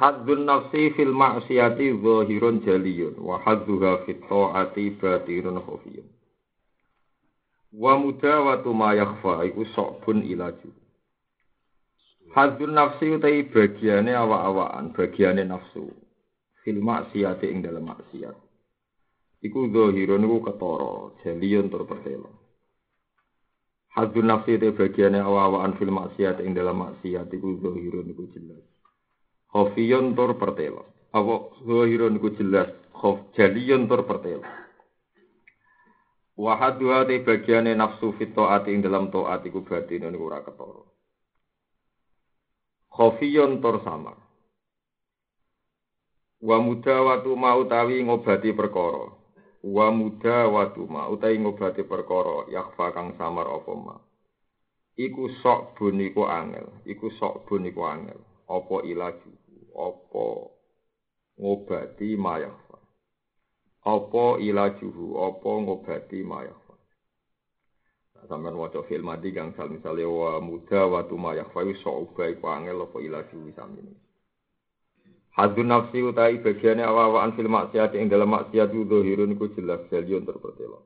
Hadzun nafsi fil ma'siyati zahirun jaliyun wa hadzuha fit ta'ati batirun khafiyun. Wa mudawatu ma yakhfa iku sokbun ilaju. Hadzun nafsi utai bagiane awak-awakan, bagiane nafsu. Fil ma'siyati ing dalam maksiat. Iku zahirun iku ketara, jaliyun tur pertelo. Hadzun nafsi utai bagiane awak-awakan fil maksiat ing dalam maksiat iku zahirun iku jelas. Khofiyun tur pertelo. Apa zahirun iku jelas, khof jaliyun tur pertelo. Wahadua te bagiane nafsu fit taati ing dalam taat iku batin niku ora ketara. Khofiyun tur samar. Wa muda watu mau tawi ngobati perkara. Wa muda watu mau utawi ngobati perkara yakfa kang samar apa ma. Iku sok bun iku angel, iku sok bun iku angel. Apa ilaju, apa ngobati mayakfa. Apa ilajuhu, apa ngobati mayakfa. Nah, sampeyan waca film mati kang sal misale wa muda watu mayakfa iku sok ubah iku angel apa ilajuhu samene. Hadun nafsi utai bagiannya awa-awaan fil maksiat yang dalam maksiat itu dohirun iku jelas jalion terpertelo.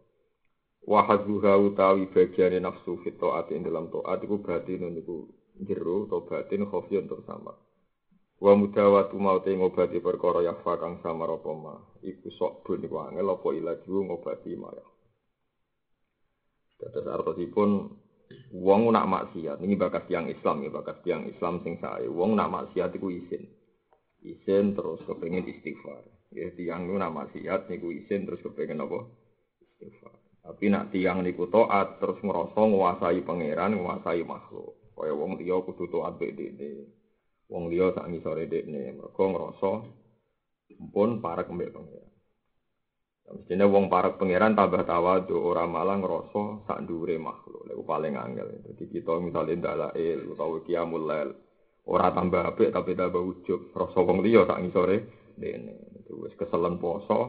Wahaduha utawi bagiannya nafsu fit to'at yang dalam to'at iku batin iku jero atau batin khofion tersama. Wa mudawatu mau te ngobati perkara yakfa kang samar apa ma. Iku sok bun iku angel apa ilaju ngobati maya. Dados artosipun wong nak maksiat ini bakas tiang Islam ya bakas tiang Islam sing sae. Wong nak maksiat iku isin. Isin terus kepengen istighfar. Ya tiang nu nama siat niku isin terus kepengen apa? Istighfar. Tapi nak tiang niku taat terus ngerasa nguasai pangeran, nguasai makhluk. Kaya wong liya kudu taat mbek dekne. Wong liya sak ngisore dekne, mergo ngerasa pun parek mbek pangeran. Mestinya wong parek pangeran tambah tawadu ora malah ngerasa sak dhuwure makhluk. Lha paling angel. Jadi kita misalnya ndalail utawa qiyamul lail ora tambah apik tapi tambah ujub rasa wong liya sak ngisore dene wis keselen poso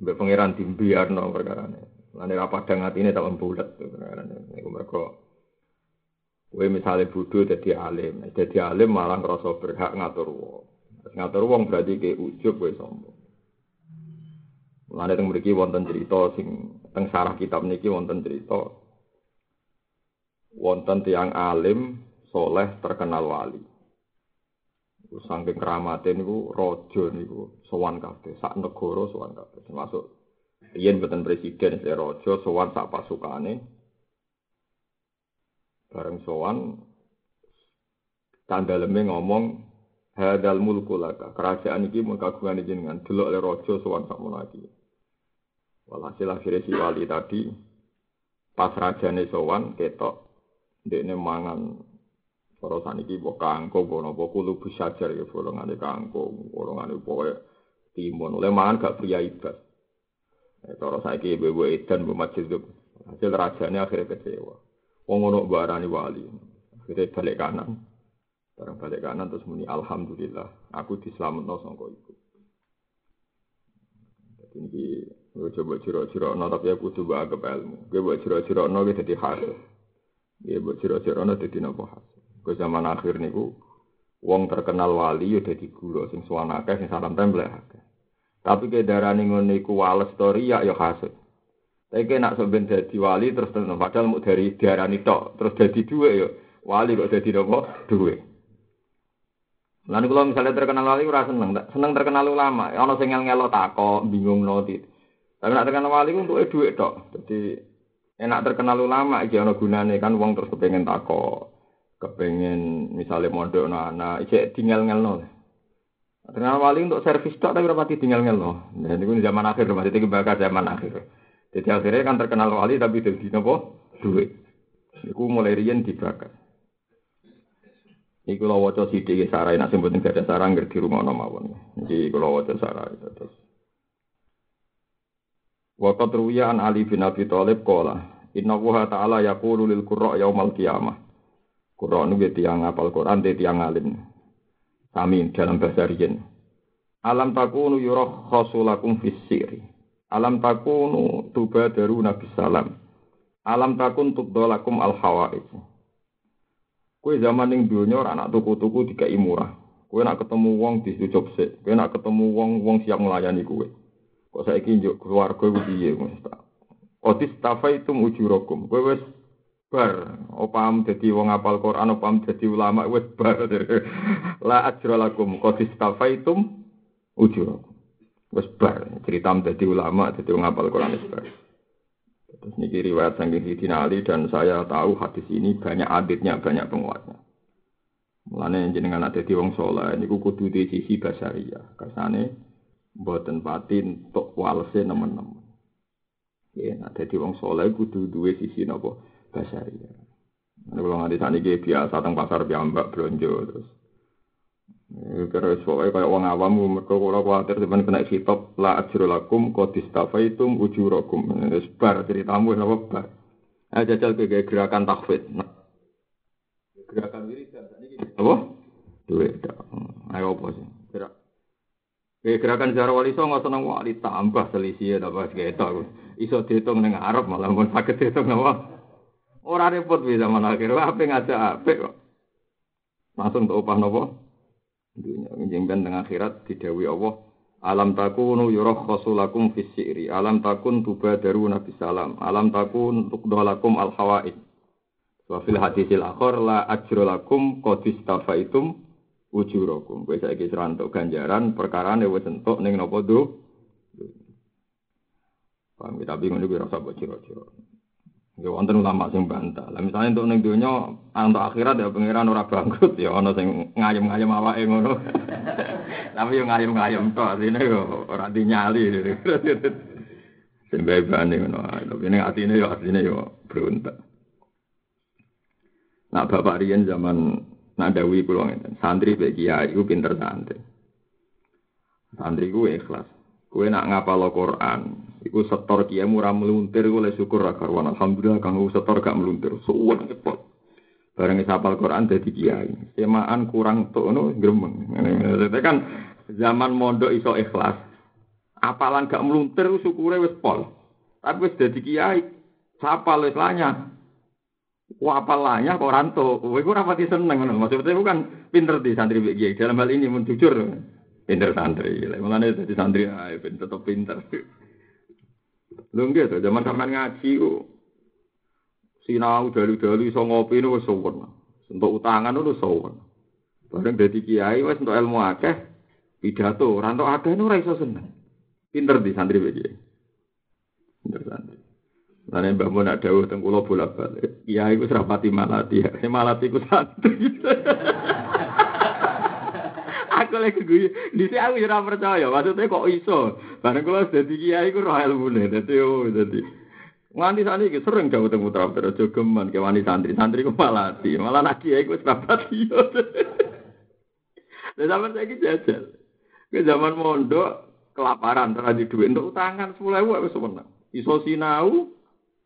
mbek pangeran dimbiarno perkarane lan ora padang atine tak bulet perkarane niku mergo kowe misale bodho dadi alim dadi alim malah ngrasa berhak ngatur wong ngatur wong berarti ke ujub kowe sombong Mulane teng mriki wonten cerita sing teng sarah kitab niki wonten cerita wonten tiang alim soleh terkenal wali. Saking keramate niku raja niku sowan kabeh, sak negara sowan kabeh. Termasuk yen boten presiden raja sowan sak pasukane. Bareng sowan tandaleme ngomong hadal mulku laka. Kerajaan iki mun kagungan jenengan delok le raja sowan sak munaki. Walhasil akhirnya si wali tadi pas rajane sowan ketok dekne mangan Para saniki mbok kangkung mbok napa kulo bisajar ya golongane kangkung, golongane pokoke timun. Oleh mangan gak pria ibad. Eh, cara saiki ibu edan mbok masjid hasil rajane akhirnya kecewa. Wong ngono barani wali. Akhirnya balik kanan. Barang balik kanan terus muni alhamdulillah aku dislametno sangka iku. Jadi ini gue coba ciro-ciro no tapi aku tuh baga ilmu. Gue buat ciro-ciro no gue jadi hasil. Gue buat ciro-ciro no jadi nopo hasil. Ke zaman akhir niku wong terkenal wali ya dadi gula sing suwan akeh sing salam tempel akeh. Tapi ke darane ngono iku wales story ya ya hasud. Tapi nak sampeyan dadi wali terus terus padahal mau dari diarani tok terus dadi dhuwit ya wali kok dadi nopo dhuwit. Lan kalau misalnya terkenal wali ora seneng, seneng terkenal ulama. Ana sing ngel-ngelo takok, bingung noti. Tapi nak terkenal wali untuk dhuwit tok. Jadi enak terkenal ulama iki ana gunane kan wong terus kepengen takok kepengen misalnya mondok no anak, ijek tinggal ngel no. Terkenal wali untuk servis tok tapi rapati tinggal ngel no. Nah, ini zaman akhir, masih tinggi bakal zaman akhir. Jadi akhirnya kan terkenal wali tapi jadi nopo duit. Iku mulai rian dibakar. Iku lo waca sithik sarai nak sing gak ada sarang ngerti rumah mawon. Jadi kalau waca sarai terus. Waqat ruwiya Ali bin Abi Thalib qala, "Inna Allaha ta'ala yaqulu lil qurra yaumal qiyamah." Quran itu tiang apal Quran, tiang alim. Kami dalam bahasa Rijen. Alam takunu yurah khasulakum fisiri. Alam takunu tuba daru nabi salam. Alam takun tubdolakum al hawaij. Kue zaman yang dunia anak tuku-tuku dikai murah. Kowe nak ketemu wong disucup sik, kowe nak ketemu wong wong siap melayani kowe. Kok saiki njuk keluarga ku piye Mas? Otis tafaitum ujurakum. Kowe wis bar, opam dadi wong apal Quran, opam dadi ulama wis bar. La ajra lakum qadis tafaitum ujurakum. Wis bar, cerita dadi ulama, dadi wong apal Quran wis bar. Terus niki riwayat saking Sidina Ali dan saya tahu hadis ini banyak aditnya, banyak penguatnya. Mulane jenengan ada di wong saleh niku kudu di sisi basaria. Kersane mboten pati entuk walese nemen-nemen. Ya, ada di wong saleh kudu duwe sisi napa basaria. Nek kula nganti saniki biasa teng pasar piyambak blonjo terus. Kira soalnya kayak wong awam, mereka kalau khawatir sebenarnya kena kitab la ajrulakum kodistafaitum ujurakum. Sebar ceritamu apa bar. Ayo jajal ke gerakan takfid. Nah, gerakan ini apa? Duit. Ayo apa sih? Gerak. Gerakan sejarah wali so nggak seneng wali tambah selisih ya apa segitu. Iso dihitung dengan Arab malah mau sakit dihitung apa? Orang repot bisa mana akhir. Apa ngajak apa kok? Langsung untuk upah nopo? Dunia menjengben dengan akhirat didawi Allah. Alam takunu yurakhasu lakum fis syi'ri. Alam takun tubadaru nabi salam. Alam takun tuqdalakum al hawaid. Wa fil hadisil akhir la ajra lakum qad istafaitum ujurakum. Kowe saiki serantuk ganjaran perkara wis entuk ning napa do. Paham kita bingung iki rasa bocor-bocor. Ya wonten ulama sing bantah. Lah misalnya untuk ning donya untuk akhirat ya pangeran ora bangkrut ya ana sing ngayem-ngayem awake ngono. Tapi yo ngayem-ngayem tok artine yo ora dinyali. Sing bebane ngono. Tapi ning atine yo artine yo berontak. Nah bapak Rian zaman nadawi pulau ngeten, santri bagi kiai ku pinter santri. Santri ku ikhlas. Kue nak ngapal Quran, iku setor kiai murah meluntir oleh syukur ra karuan. Alhamdulillah kang setor gak meluntir. Suwun cepet. Bareng sapal Quran dadi kiai. Semaan kurang tuh no gremeng. Itu kan zaman mondok iso ikhlas. Apalan gak meluntir syukure wis pol. Tapi wis dadi kiai. Sapal wis lanyah. Wah apalanya kok ranto, kowe ku rapati seneng ngono. Maksudnya bukan pinter di santri iki. Dalam hal ini mun jujur pinter santri. Mulane dadi santri ben tetep pinter. Lho nggih to, zaman sampean ngaji ku sinau dalu-dalu iso ngopi niku wis suwun. Untuk utangan niku suwun. Bareng dadi kiai wis untuk ilmu akeh pidato, ranto akeh niku ora iso seneng. Pinter di santri iki. Pinter santri. Lain mbak Mun dawuh teng kula bolak-balik. Iya iku serapati malati. Malati iku santri. lagi gue di aku ora percaya. Maksudnya kok iso? Bareng kula dadi kiai iku roh ilmune. Dadi oh dadi Nganti saat ini sering jauh temu putra putra jogeman ke wani santri santri ku malati malah nak kiai ku serapati yo. Dan zaman saya jajal. Ke zaman mondok kelaparan terjadi duit untuk utangan sepuluh ribu aku sebenarnya. Iso sinau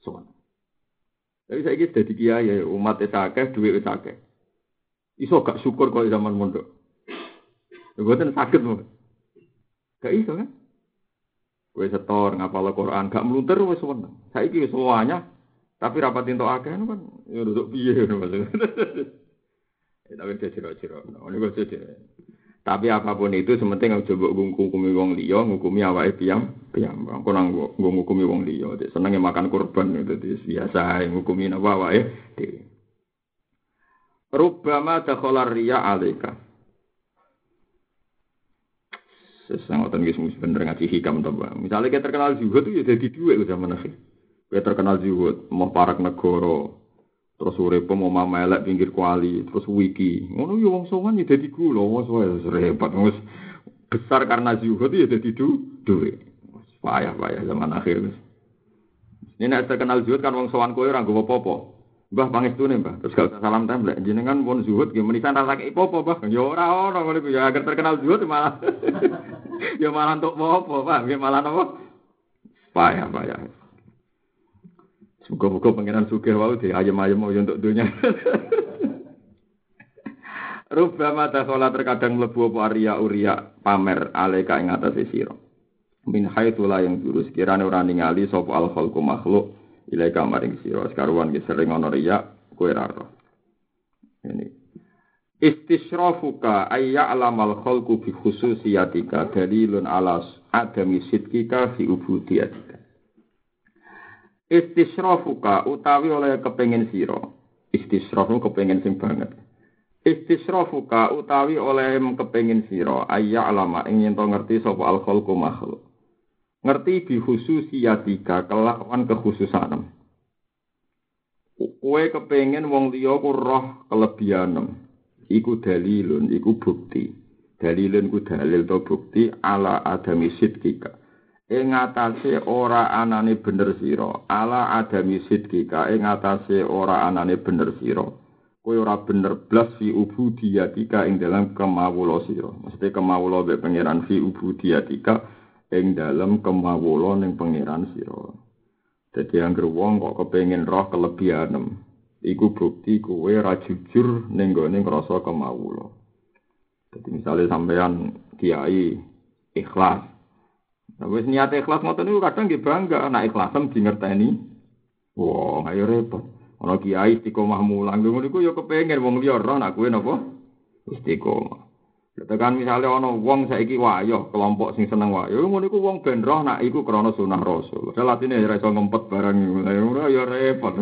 sowan. Tapi saya jadi kiai ya umat sakit, duit sakit. Iso gak syukur kalau zaman mondok. Gue sakit mau. Gak iso kan? Gue setor ngapal Quran, gak melunter wes seneng. Saya gitu semuanya, tapi rapat untuk akeh kan ya duduk piye maksudnya. Tapi dia cerok-cerok. Ini gue cerok tapi apa pun itu sementing aja mbok ngukumi wong liya, ngukumi awake piyam, piyam. Engko nang ngukumi wong liya, senenge makan kurban itu biasa ngukumi napa awake dhewe. Rubbama dakhala riya alaika. Sesangotan guys mesti bener ngaji hikam to, Misalnya kita terkenal zuhud ya jadi duit zaman akhir. Kita terkenal zuhud, mau parak negara, terus urip mau mama elek pinggir kuali terus wiki. Ngono yo wong sowan ya dadi kula wong wis repot wis besar karena zuhud ya dadi du duwe payah payah zaman akhir wis ini nek terkenal zuhud kan wong sowan kowe ora nggo apa-apa Mbah pangestune Mbah. Terus gak usah salam templek jenengan pun zuhud nggih menisan ra lagi apa Mbah. Ya ora ono ngono ya agar terkenal zuhud malah ya malah untuk apa Pak nggih malah apa? Payah payah. Muga-muga pengiran sugih wau di ayam-ayam mau untuk dunia. Rubama dakhala terkadang mlebu apa arya uria pamer alaika ing atase sira. Min haitsu la yang jurus kirane ora ningali sapa al makhluk ilaika maring sira. Sekaruan ki sering ana riya kowe ra Ini Istisrafuka ayya alamal khalqu bi khususiyatika dalilun ala adami sidkika fi ubudiyatika. Istisrafuka utawi oleh kepengin sira. Istisrafu kepengin sing banget. Istisrafuka utawi oleh kepengin sira ayya alama ing yen ngerti sapa al khalqu makhluk. Ngerti bi khususiyatika kelawan kekhususanem. Kowe kepengin wong liya ku roh kelebihanem. Iku dalilun iku bukti. Dalilun ku dalil to bukti ala adami sidkika ing atase ora anane bener sira ala adami sidkika ing atase ora anane bener sira kowe ora bener blas fi ubudiyatika ing dalam kemawula sira. Mesti kemawula be pangeran fi ubudiyatika ing dalam kemawula ning pangeran sira dadi anggere wong kok kepengin roh kelebihanem iku bukti kowe ra jujur ning gone ngrasa kemawula. Dadi misale sampean kiai ikhlas. Nah, wis niat ikhlas ngoten niku kadang nggih bangga nek ikhlasem di ngerteni. Wah, ayo repot. Ana kiai istiqomah mulang ngono niku ya kepengin wong liya roh nek kowe napa istiqomah. Tekan misalnya ana wong saiki wayo, kelompok sing seneng wayo, ngono iku wong ben roh nak iku krana sunah Rasul. Padahal atine ora iso ngempet barang ngono ya repot.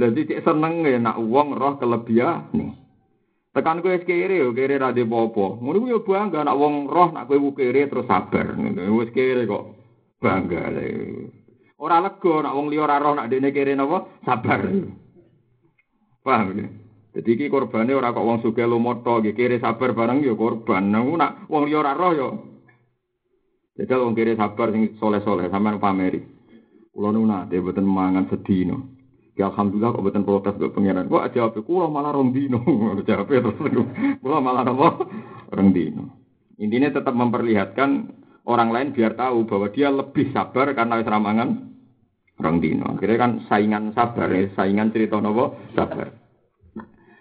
Lah cek seneng ya nak wong roh kelebihan. Tekan kowe wis kere yo kere ra de apa Ngono iku ya bangga nak wong roh nak kowe kere terus sabar. Wis kere kok bangga. Ora lega nak wong liya ora roh nak dene kere napa sabar. Paham ya? Jadi iki korbane ora kok wong sugih lumoto iki kiri sabar bareng ya korban. Nang nak wong liya roh ya. Jadi wong kiri sabar sing soleh-soleh sampean pameri. Kulo nu nate mboten mangan sedino. Ya alhamdulillah kok mboten protes kok pangeran. Kok jawab kulo malah rong dino. jawab terus kulo malah apa? Rong dino. Intinya tetap memperlihatkan orang lain biar tahu bahwa dia lebih sabar karena wis ramangan rong dino. Akhirnya kan saingan sabar, ya. saingan cerita nopo sabar.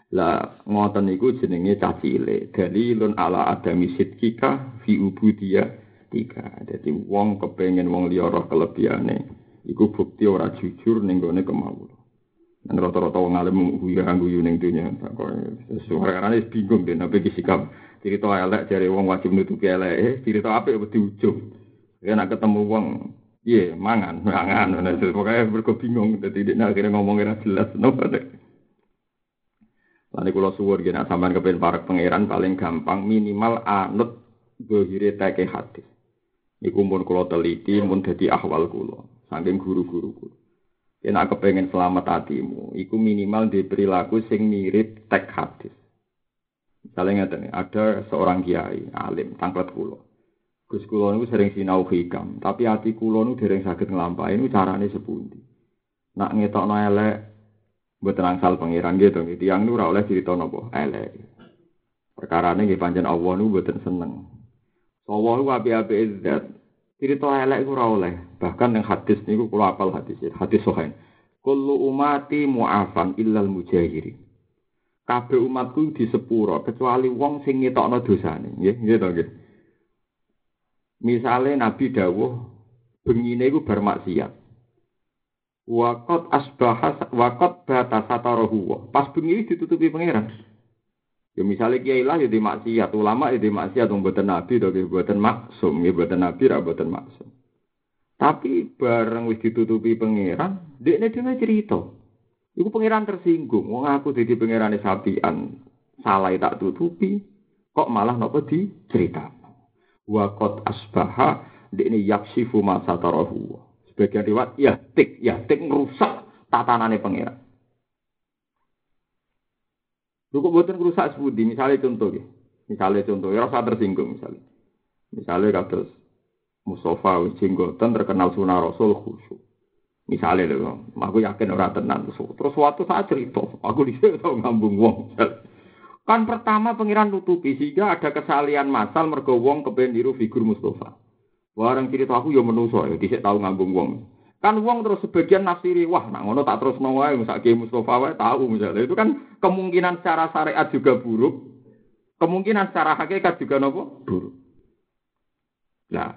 Lah ngoten niku jenenge cacile. Dalilun ala adami sidkika fi ubudiyah tiga. Jadi wong kepengen wong liya roh kelebihane iku bukti ora jujur ning gone kemawon. Dan rata-rata wong alim guyu guyu ning dunya. Suara bingung deh nabi sikap. Cerita elek jare wong wajib nutupi elek, cerita apik wedi ujung. Ya nak ketemu wong Iya, mangan, mangan. Pokoknya mereka bingung. Jadi akhirnya ngomongnya jelas. Nopo deh. Lalu kalau suwur gini, sampean kepen para pangeran paling gampang minimal anut bohire teke hati. Iku pun kalau teliti, pun jadi ahwal kulo, saking guru-guru kulo. Kena kepengen selamat hatimu, iku minimal di perilaku sing mirip tek hadis. Misalnya nih, ada seorang kiai, alim, tangklet kulo. Gus kulo niku sering sinau hikam, tapi hati kulo niku dereng sakit ngelampain, ini carane sepundi. Nak ngetokno elek, Mboten angsal pangeran gitu, tiang nu ora oleh cerita napa elek. Perkarane nggih pancen Allah nu mboten seneng. Allah ku api-api zat. Cerita elek ku ora oleh. Bahkan yang hadis niku kula apal hadis hadis sahih. Kullu umati mu'afan illal mujahirin. Kabeh umatku di sepuro kecuali wong sing ngetokno dosane, nggih, nggih to nggih. Misale Nabi dawuh bengine iku bar maksiat. Wakot asbahas wakot batas atarahu. Pas bengi ditutupi pangeran. Ya misalnya kiai lah ya maksiat, ulama ya di maksiat, buatan nabi, atau buatan maksum, ya buatan nabi, atau buatan maksum. Tapi bareng wis ditutupi pangeran, dia ini dia cerita. Iku pangeran tersinggung, wong aku jadi pangeran sapian, salah tak tutupi, kok malah nopo di cerita. Wakot asbaha, dia ini yaksifu masa tarahu. Sebagian riwayat ya tik, ya tik ngerusak tatanane pangeran. Kok buatan ngerusak sebudi, misalnya contoh ya. Misalnya contoh, ya rasa tersinggung misalnya. Misalnya kados Mustafa wis jenggoten terkenal sunah Rasul khusyuk. Misalnya lho, aku yakin orang tenan terus suatu saat cerita, aku dhisik tau ngambung wong. Kan pertama pangeran nutupi sehingga ada kesalian masal mergo wong figur Mustafa. Warang cerita aku ya menuso ya, dhisik tau ngambung wong. Kan wong terus sebagian nafsiri, wah nak ngono tak terus mau wae misake Mustofa wae tahu misalnya. Itu kan kemungkinan secara syariat juga buruk. Kemungkinan secara hakikat juga nopo buruk. Nah,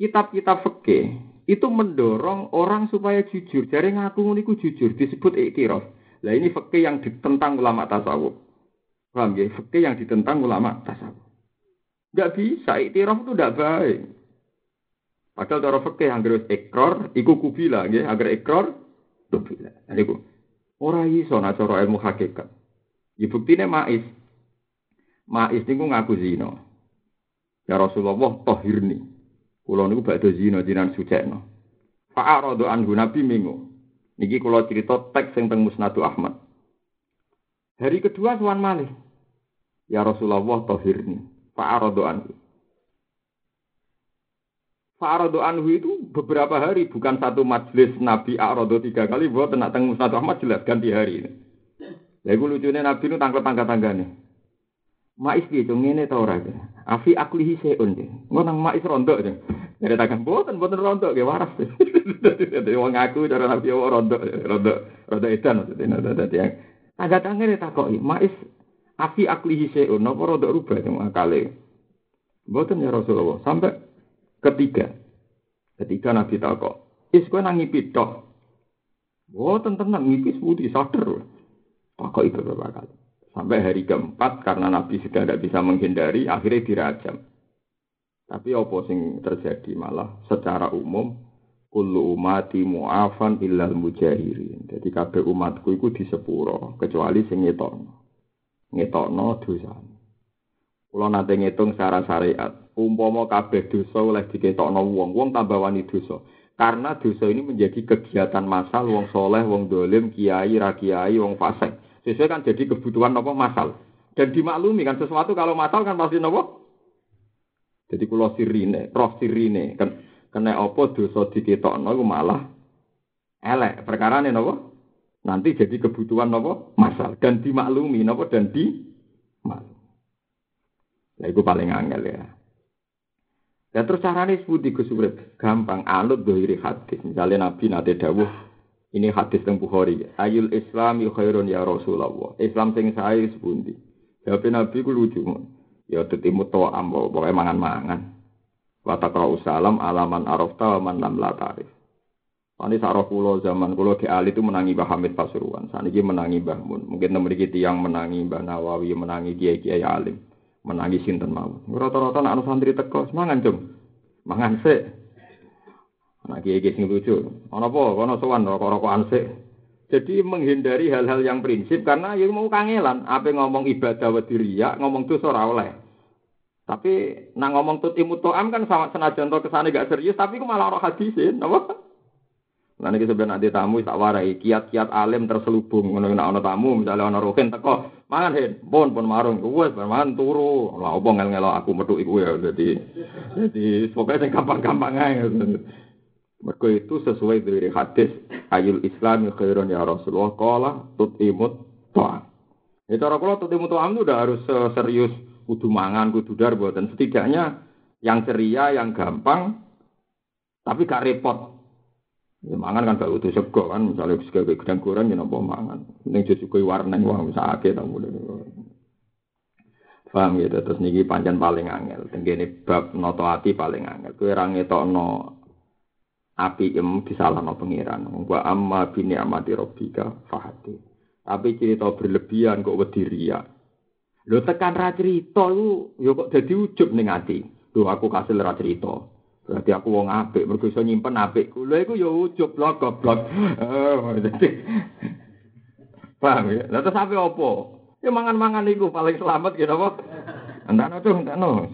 kitab-kitab fikih itu mendorong orang supaya jujur. Jadi ngaku niku jujur disebut iktiraf. Lah ini fikih yang ditentang ulama tasawuf. Paham ya? Fikih yang ditentang ulama tasawuf. Enggak bisa, iktiraf itu tidak baik. Padahal cara fikih yang harus ekor, iku kubila, ya, agar ekor, kubila. Jadi ku, orang iso cara ilmu hakikat. Ya buktine mais. Mais niku ngaku zina. Ya Rasulullah tohirni. Kulo niku badhe zina jinan sucekno. Fa'aradu anhu Nabi minggu. Niki kula cerita teks sing teng Musnadu Ahmad. Hari kedua tuan malih. Ya Rasulullah tohirni. Fa'aradu anhu. Fa'aradu anhu itu beberapa hari, bukan satu majelis Nabi A'radu tiga kali, buat tenak teng Musnad Ahmad jelas ganti hari ini. Lha iku lucune Nabi nu tangkep tangga-tanggane. Mais piye to ngene ta ora? Afi aklihi seun. Ngono nang mais rontok. Dari tangan boten boten rontok ge waras. Dadi wong aku cara Nabi rontok rontok rontok edan maksudnya dadi yang tangga-tanggane takoki mais afi aklihi seun napa rontok rubah yang akale. Boten ya Rasulullah sampai ketiga. Ketika Nabi takok, "Is kowe nang ngipi tok?" Boten tenan ngipis putih sadar. Takok itu beberapa kali. Sampai hari keempat karena Nabi sudah tidak bisa menghindari, akhirnya dirajam. Tapi apa sing terjadi malah secara umum kullu umati mu'afan illal mujahirin. Jadi kabeh umatku itu disepuro kecuali sing. Ngetokno dosa. Kula nate ngitung secara syariat, umpama kabeh dosa oleh diketokno wong, wong tambah wani dosa. Karena dosa ini menjadi kegiatan masal wong soleh, wong dolim, kiai, rakiai, wong fasik. Sesuai kan jadi kebutuhan apa masal. Dan dimaklumi kan sesuatu kalau masal kan pasti nopo. Jadi kalau sirine, roh sirine kan kena apa dosa diketokno iku malah elek. Ini nopo? Nanti jadi kebutuhan nopo masal dan dimaklumi nopo dan di maklum. Nah, itu paling angel ya. Ya terus caranya seperti Gus gampang anut dohiri hadis. Misalnya Nabi nate dawuh ini hadis teng Bukhari. Ayul Islam khairun ya Rasulullah. Islam sing sae sepundi. Jawab Nabi ku lucu. Ya tetimu to ambo pokoke mangan-mangan. Wa taqra'u salam alaman arafta wa man lam. Ini sarah kulo zaman kulo di Ali itu menangi Mbah Hamid Pasuruan. Saat ini menangi Mbah Mun. Mungkin memiliki tiang menangi Mbah Nawawi, menangi Kiai Kiai Alim, menangi Sinten mau. Rata-rata anak santri teko, semangan cung, mangan sih. Nah, kiai kiai sing lucu. Ono apa? Ono sowan rokok-rokokan sik. Jadi menghindari hal-hal yang prinsip karena ya mau kangelan. Apa ngomong ibadah wadiria, ngomong dosa ora oleh. Tapi nang ngomong tut imutoam kan sama senajan to kesane gak serius, tapi ku malah ora hadisin, apa? Nah ini sebenarnya nanti tamu tak warai. Kiat-kiat alim terselubung. Ngono nek ana tamu misalnya ana rohin teko mangan hen. Pun pun marung. Wes mangan turu. Lah opo ngel-ngelo aku metu iku ya. Dadi dadi pokoke sing gampang-gampang ae. Mereka itu sesuai dari hadis ayul Islam khairun ya Rasulullah kala tutimut to'am. Ya cara kula tutimut to'am itu udah harus serius. Kudu mangan, kudu dar dan setidaknya yang ceria, yang gampang tapi gak repot. Ya mangan kan gak utuh sego kan, misalnya sego gedang goreng ya nopo mangan. Ning juga warna wah bisa ake tamu Paham gitu, terus niki panjang paling angel. Tenggene bab noto hati paling angel. Kue ra ngetokno api em disalahno pangeran. Wa amma bi ni'mati rabbika fahati. Tapi cerita berlebihan kok wedi riya. Tekan ra cerita iku ya kok dadi ujub ning ati. Aku kasil ra cerita. Berarti aku wong apik, mergo iso nyimpen apikku. Lho iku ya ujub lho goblok. Paham ya? Lah terus apa apa? Ya mangan-mangan iku paling selamat gitu apa? Entah tuh, entah no.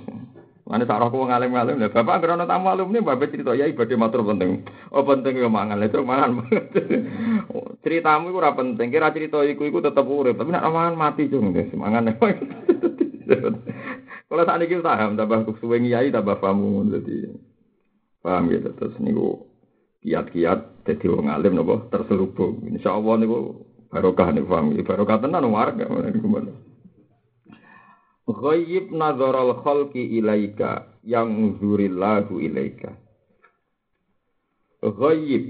Mana tak rokok ngalim ngalim lah. Bapak karena tamu alumni bapak cerita ya ibadah matur penting. Oh penting ya mangan itu mangan. Ceritamu itu ora penting. Kira cerita iku iku tetep urip. Tapi nak mangan mati cung guys. Mangan. Kalau saat ini paham tambah suwe ngiyai tambah paham jadi paham gitu terus niku kiat-kiat jadi wong alim nopo terselubung. Insyaallah niku barokah nih paham. Barokah tenan warga niku Ghayyib nadharal khalqi ilaika yang zurillahu ilaika. Ghayyib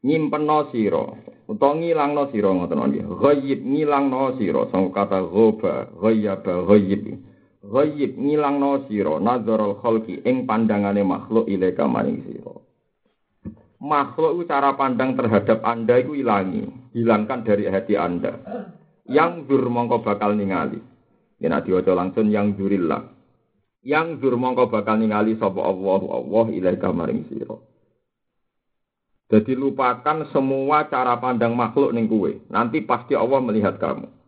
nyimpenno sira utawa ngilangno sira ngoten nggih. Ghayyib ngilangno sira sang kata ghaba, ghayyaba, ghayyib. Ghayyib ngilangno sira nadharal khalqi ing pandangane makhluk ilaika maring sira. Makhluk cara pandang terhadap Anda itu hilangi, hilangkan dari hati Anda. Yang zur mongko bakal ningali. Yen diwaca langsung yang zurillah. Yang zur mongko bakal ningali sapa Allah Allah ilaika maring sira. Jadi lupakan semua cara pandang makhluk ning kuwe. Nanti pasti Allah melihat kamu.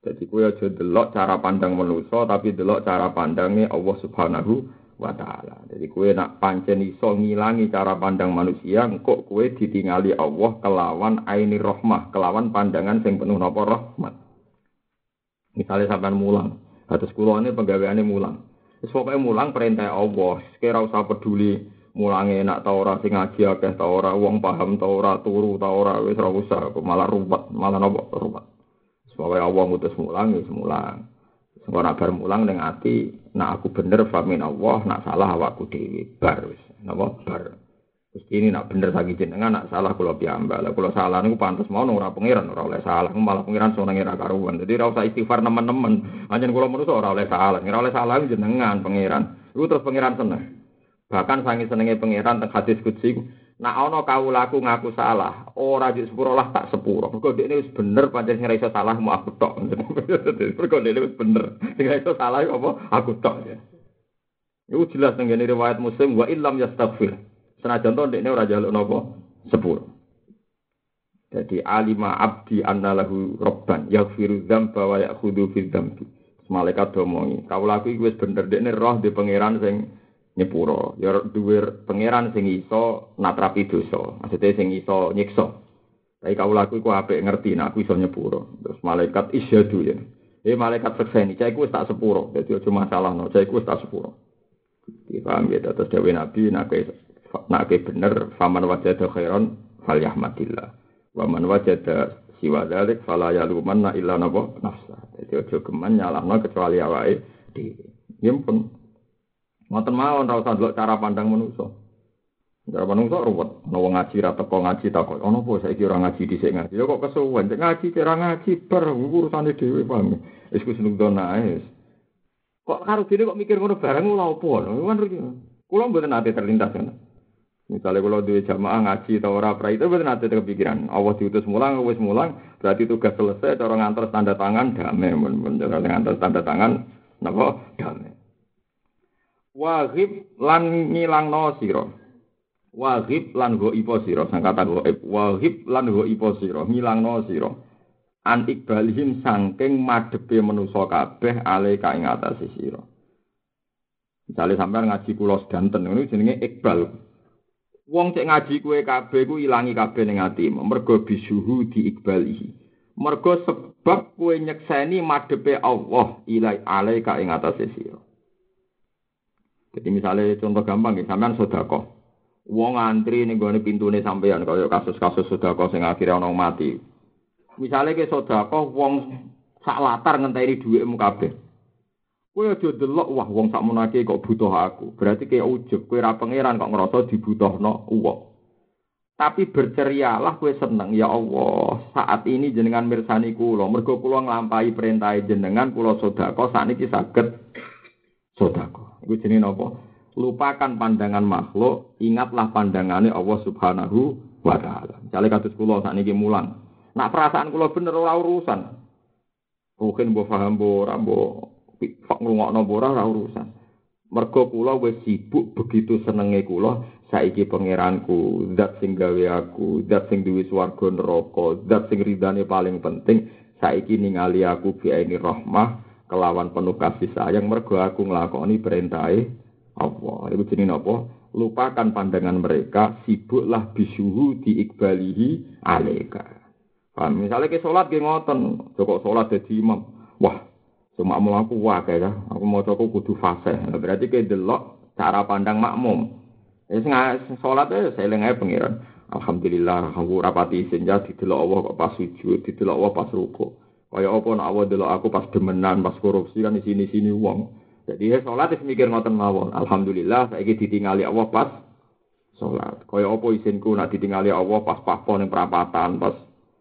Jadi kue aja delok cara pandang manusia tapi delok cara pandangnya Allah Subhanahu wa taala. Jadi kue nak pancen iso ngilangi cara pandang manusia, kok kue ditingali Allah kelawan aini rahmah, kelawan pandangan sing penuh napa rahmat. Misalnya sampean mulang, atus kula ini mulang. Wis pokoke mulang perintah Allah, kira usah peduli mulange enak ta ora sing ngaji akeh ta ora, wong paham ta ora, turu ta ora, wis ora usah, malah ruwet, malah napa ruwet. Pokoknya Allah ngutus mulang, ya mulang. Engko nak bar mulang ning ati, nak aku bener famin Allah, nak salah awakku dhewe. Bar wis. Napa bar. Terus ini nak bener lagi jenengan, nak salah kula piyambak. Lah salah niku pantes mau ora pangeran, ora oleh salah. Malah pangeran seneng ora karuan. Dadi ora usah istighfar nemen-nemen. Anjen kula menungso ora oleh salah. Ora oleh salah jenengan pangeran. Iku terus pangeran seneng. Bahkan sangi senenge pangeran teng hadis kudsi Nak ana kawulaku ngaku salah, ora di sepuro lah tak sepuro. Mergo dekne wis bener pancen sing iso salah mau aku tok. Mergo dekne wis bener. Sing iso salah apa aku tok ya. Iku jelas nang ngene riwayat Muslim wa illam yastaghfir. Senajan to dekne ora jaluk napa sepuro. Jadi alima abdi anna lahu robban yaghfiru dzamba wa ya'khudhu fi dzambi. Malaikat domongi, kawulaku iku wis bener dekne roh di pangeran sing nyepuro. Ya duwe pangeran sing iso natrapi dosa. Maksudnya sing iso nyiksa. Tapi kau laku iku apik ngerti nek aku iso nyepuro. Terus malaikat isyadu ya. Eh malaikat sekseni, cah iku tak sepuro. Dadi aja masalah no, cah iku tak sepuro. Dipaham ya terus dewe Nabi nek nek bener faman wajada khairan falyahmadillah. Wa man wajada siwa dzalik fala yalumanna illa nafsa. Dadi aja geman nyalahno kecuali awake dhewe. Ya pun Ngoten mawon ora usah delok cara pandang manusa. Cara manusa ruwet. Ana wong ngaji ra teko ngaji takok, "Ono apa saiki ora ngaji dhisik ngaji?" Ya kok kesuwen, cek ngaji cara ngaji ber urusane dhewe paham. Wis ku seneng donae. Kok karo dene kok mikir ngono bareng lha opo? Kan kula mboten ate terlintas kan. Misalnya kalau duwe jamaah ngaji atau ora pra itu betul nanti kepikiran. Allah diutus mulang, wis mulang, berarti tugas selesai. Cara ngantar tanda tangan damai, bener ngantar tanda tangan, napa damai. Wahib lan ngilangno sira. Wahib lan ipo sira, sang kata go wahib lan ipo sira, ngilangno sira. An ikbalihim sangking madhepe manusa kabeh ale ka ing atase sira. Misale sampean ngaji kula sedanten ngono jenenge ikbal. Wong cek ngaji kue kabeh ku ilangi kabeh ning atimu, mergo bisuhu diikbalihi. Mergo sebab kue nyekseni madhepe Allah ilai ale ka ing atase sira. Jadi misalnya contoh gampang ya, sampean sodako. Wong antri nih gue pintune sampean kaya kasus-kasus sodako sing akhirnya orang mati. Misalnya ke sodako, wong sak latar ngenteni duit kabeh. Kowe aja delok wah wong sak menake kok butuh aku. Berarti kayak ujug, kowe ra pangeran kok ngerasa dibutuhno uang. Tapi bercerialah kowe seneng ya Allah. Saat ini jenengan mirsani kula, mergo kula nglampahi perintah jenengan kula sedekah sakniki saged sedekah. Iku jenenge napa? Lupakan pandangan makhluk, ingatlah pandangannya Allah Subhanahu wa taala. Misale kados kula sakniki mulang. Nak perasaan kula bener ora urusan. Mungkin mbok paham mbok ora mbok ngrungokno mbok ora urusan. Mergo kula wis sibuk begitu senenge kula saiki pangeranku, zat sing gawe aku, zat sing duwe swarga neraka, zat sing ridane paling penting saiki ningali aku bi ini rahmah kelawan penuh kasih sayang mergo aku nglakoni perintahe Allah. Iku jenenge apa? Lupakan pandangan mereka, sibuklah bisuhu diikbalihi aleka. Paham? Misalnya ke sholat ke ngoten, joko sholat jadi imam. Wah, cuma mau aku wah kayak aku mau coko kudu fase. Berarti ke delok cara pandang makmum. Ya sholat ya saya lengai pengiran. Alhamdulillah, aku rapati senja didelok Allah kok pas sujud, didelok Allah pas rukuk. Kaya apa nak awak delok aku pas demenan, pas korupsi kan di sini-sini uang. Jadi ya sholat wis mikir ngoten mawon. Alhamdulillah saiki ditingali Allah pas sholat. Kaya apa isinku nak ditingali Allah pas papo ning perapatan, pas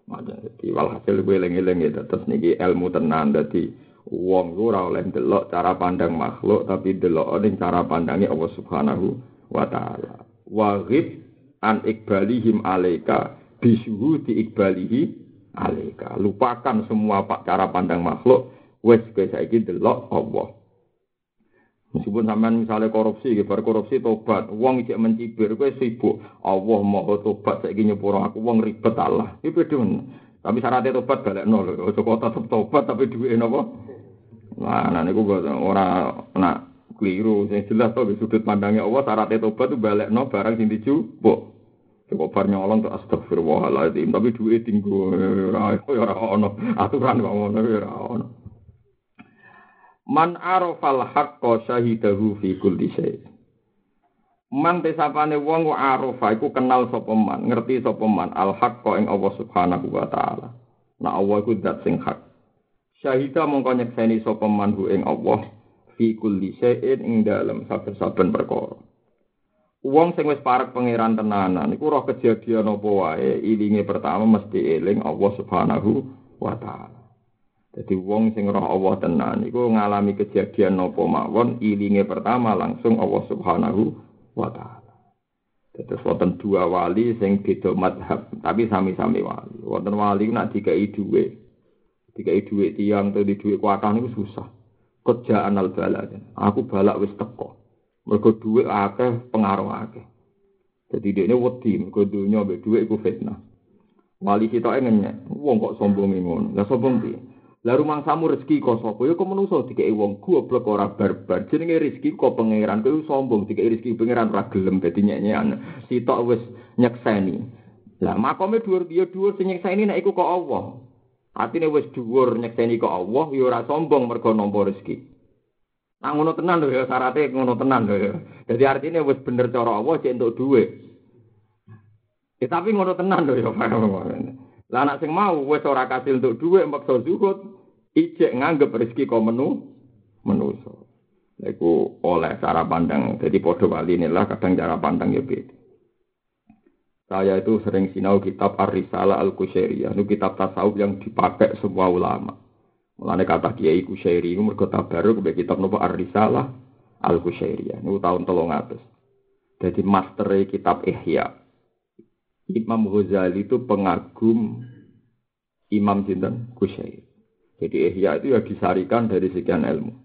Jadi walhasil gue eling-eling ya terus niki ilmu tenan dadi wong ku oleh delok cara pandang makhluk tapi delok ning cara pandangnya Allah Subhanahu wa taala. Wa an ikbalihim alaika bisuhu di ikbalihi alika. Lupakan semua pak cara pandang makhluk, Wes kowe saiki delok Allah. Meskipun sampean misalnya korupsi, bar korupsi tobat, uang ijek mencibir, kowe sibuk. Allah mau tobat saiki nyepuro aku uang ribet Allah. Iki beda Tapi syaratnya tobat balik nol. Ojo tetep tobat tapi duit napa? Nah, nah niku ora nak keliru. Yang jelas to sudut pandangnya Allah syaratnya tobat tuh balik nol barang sing dijupuk. Coba bar nyolong tuh astagfirullahaladzim, tapi duit tinggu ora ora ono aturan kok ngono ora ono. Man arafal haqqo syahidahu fi kulli syai. Man tesapane wong arafa iku kenal sapa man, ngerti sapa man al haqqo ing Allah Subhanahu wa taala. Nah Allah iku zat sing hak. Syahida mongko nyekseni sapa man ing Allah fi kulli syai'in ing dalem saben-saben perkara. Wong sing wis parek pangeran tenanan iku roh kejadian apa wae ilinge pertama mesti eling Allah Subhanahu wa taala. Jadi wong sing roh Allah tenan iku ngalami kejadian nopo mawon ilinge pertama langsung Allah Subhanahu wa taala. Terus wonten dua wali sing beda madhab, tapi sami-sami wali. Wonten wali nak dikai dhuwit. Dikai dhuwit tiang atau di dhuwit kuatah niku susah. Kerjaan al balak. Aku balak wis teko. Mergo dhuwit akeh pengaruh akeh. Jadi dia ini wedi, mergo dunya mbek dhuwit iku fitnah. Wali kita ngenyek, wong kok sombong ngono. Lah sombong piye? Lah rumang samu rezeki kok sapa? Ya kok menungso dikeki wong goblok ora barbar. Jenenge rezeki kok pangeran kowe sombong dikeki rezeki pangeran ora gelem dadi nyek-nyekan. Sitok wis nyekseni. Lah makome dhuwur dia dhuwur sing nyekseni nek iku kok Allah. Atine wis dhuwur nyekseni kok Allah ya ora sombong mergo nampa rezeki. Nah ngono tenan lho ya syaratnya ngono tenan lho ya. Jadi artinya wis bener cara Allah cek entuk dhuwit. Ya tapi ngono tenan lho ya. Lah anak sing mau wis ora kasil untuk dhuwit maksa zuhud, ijek nganggep rezeki kok menu menuso. Iku oleh cara pandang. Jadi podo kali inilah kadang cara pandang ya beda. Saya itu sering sinau kitab Ar-Risalah Al-Kusyairiyah. Itu kitab tasawuf yang dipakai semua ulama. Mulanya kata Kiai Kusyairi itu mergo baru ke kitab nopo Ar-Risalah Al-Kusyairiyah. Itu tahun tolong atas. Jadi master kitab Ihya. Imam Ghazali itu pengagum Imam Sinten Kusyair. Jadi Ihya itu ya disarikan dari sekian ilmu.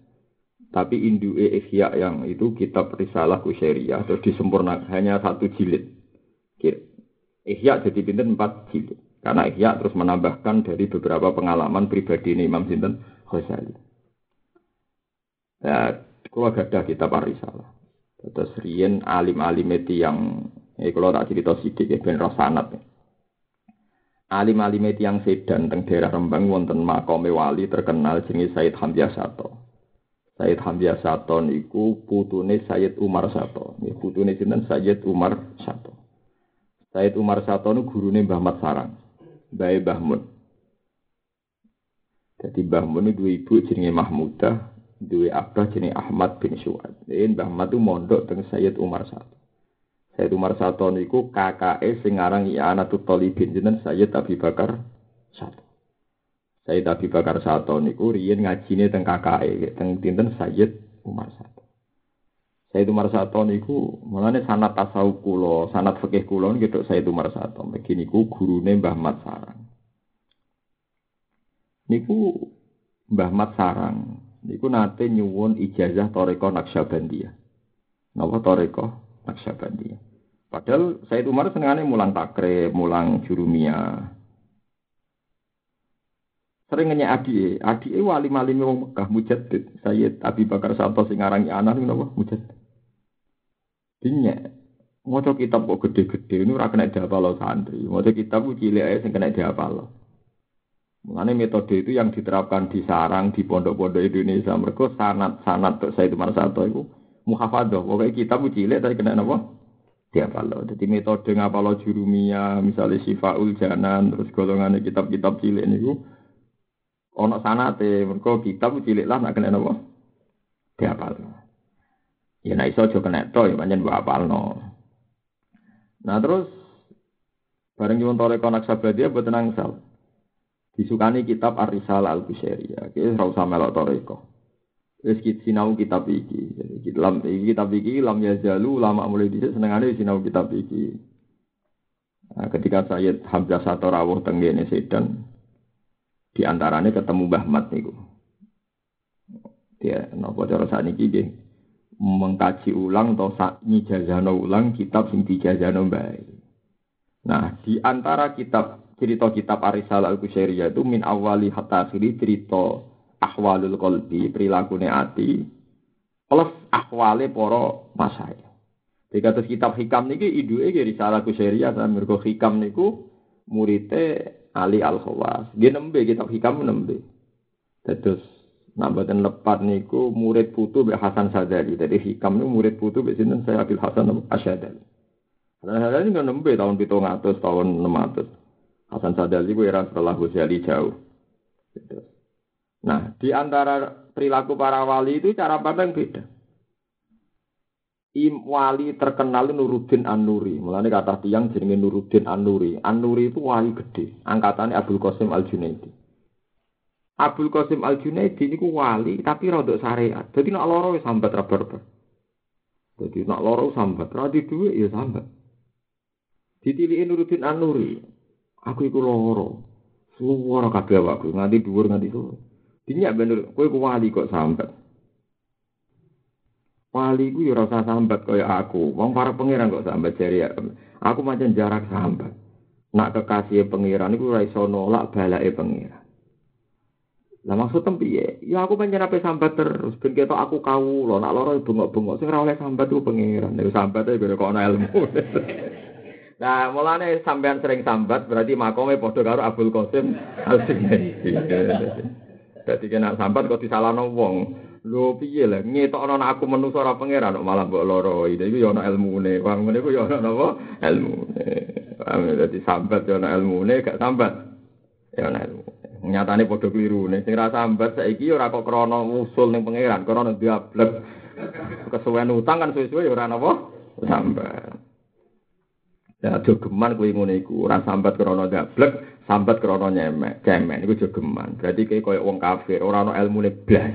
Tapi Indu Ihya yang itu kitab Risalah Kusyairiyah atau disempurnakan hanya satu jilid. Ihya jadi pinten empat jilid. Karena Ihya terus menambahkan dari beberapa pengalaman pribadi ini Imam Sinten Ghazali. Ya, kalau ada kitab Risalah. Terus Rien alim-alim itu yang Eh kalau tak cerita sidik ya ben sanat. Alim-alim yang sedan teng daerah Rembang wonten makome wali terkenal jenenge Said Hamzah Sato. Said Hamzah Sato niku putune Sayyid Umar Sato. Nggih putune sinten Sayyid Umar Sato. Sayyid Umar Sato niku gurune Mbah Mat Sarang. Bae Mbah Mun. Jadi Mbah Mun niku ibu jenenge Mahmudah, duwe abah jenenge Ahmad bin Suad. Mbah Mat itu mondok teng Sayyid Umar Sato. Sayyid Umar Sato niku kakake sing aran I'anatul Talibin jeneng Sayyid Abi Bakar Sato. Sayyid Abi Bakar Sato niku riyen ngajine teng kakake teng dinten Sayyid Umar Sato. Sayyid Umar Sato niku mulane sanad tasawuf kula, sanad fikih kula niku Sayyid Umar Sato. Megi niku gurune Mbah Mat Sarang. Niku Mbah Mat Sarang niku nate nyuwun ijazah Toreko Naksabandiyah. Napa Toreko Naksabandiyah. Padahal Said Umar senengane mulang takrib, mulang jurumia. Sering nanya adi, adi wali malim wong Mekah mujaddid. Sayyid Abi Bakar Sato sing aran anak niku napa. Dinya maca kitab kok gede-gede ini ora kena diapal santri. Maca kitab ku cilik ae sing kena diapal. Mengenai metode itu yang diterapkan di sarang di pondok-pondok Indonesia. Mereka sanat-sanat itu Sato itu muhafadah. Pokoknya kitab cilik tapi kena apa? diapalo. Jadi metode ngapalo jurumia, misalnya sifaul janan, terus golongan kitab-kitab cilik niku ono sanate, mergo kitab cilik lah nak kena napa? Diapalo. Ya nek iso aja kena to ya pancen mbok apalno. Nah terus bareng nyuwun toreko naksabadia boten angsal. Disukani kitab Ar-Risalah Al-Busairiyah. Ki ora usah melok toreko. Wis sinau kitab iki. Jadi lam iki kitab iki lam yazalu lama mulai dhisik senengane sinau kitab iki. Nah, ketika Sayyid Hamzah Sato rawuh tenggene Sedan di antaranya ketemu Mbah Mat niku. Ya, napa cara sakniki nggih mengkaji ulang atau nyijazano ulang kitab sing dijazano bae. Nah, di antara kitab cerita kitab Arisal al-Kusyairiyah itu min awali hatta akhiri cerita ahwalul qalbi, perilakune ati plus ahwale para masaya. Jika terus kitab hikam niki iduke ge Risalah Kusyairiyah sampe mergo hikam niku murite Ali Al-Khawas. Nggih nembe kitab hikam nembe. Terus Nah, badan lepat niku murid putu be Hasan Sadali. Jadi hikam niku murid putu be sinten saya Abil Hasan Asyadali. Hasan Sadali nggak nembe tahun pitung atus tahun enam atus. Hasan Sadali ku era setelah Ghazali jauh. Nah, di antara perilaku para wali itu cara pandang beda. Im wali terkenal Nuruddin An-Nuri. Mulane kata tiang jenenge Nuruddin An-Nuri. An-Nuri itu wali gede, angkatannya Abdul Qasim Al-Junaidi. Abdul Qasim Al Junaidi niku wali tapi rada syariat. Dadi nek lara wis sambat raba-raba. Dadi nek lara sambat, ra di ya sambat. Ditiliki Nuruddin An-Nuri. Aku iku lara. Suwara kabeh awakku nganti dhuwur nganti sore. Dinyak bener, kowe ku wali kok sambat. Wali ku ya rasa sambat kaya aku. Wong para pangeran kok sambat jari aku macam jarak sambat. Nak kekasih pangeran iku ora iso nolak balake pangeran. Lah maksud piye? Ya aku pancen ape sambat terus ben ketok aku kau lho nak loro bengok-bengok sing ora oleh sambat ku pangeran. Nek sambat e kok ana ilmu. Nah, mulane sampean sering sambat berarti makome padha karo Abdul Qasim Al-Sinaisi. Dadi kena sambat kok disalahno wong. Lho piye lah ngetokno nek aku menungso ora pangeran kok malah mbok loro. Iki yo ana ilmune. Wong ngene ku yo ana napa? Ilmune. Paham dadi sambat yo ana ilmune gak sambat. Ya ana ilmu. Nyatane padha kliru. Nek sing ra sambat saiki ora kok krana usul ning pangeran, krana diablek. Kesuwen utang kan suwe-suwe ya ora napa sambat. Ya jogeman kuwi ngene iku, ora sambat krana gablek, sambat krana nyemek, cemen iku jogeman. Berarti kayak koyo wong kafir, ora ana ilmune blas.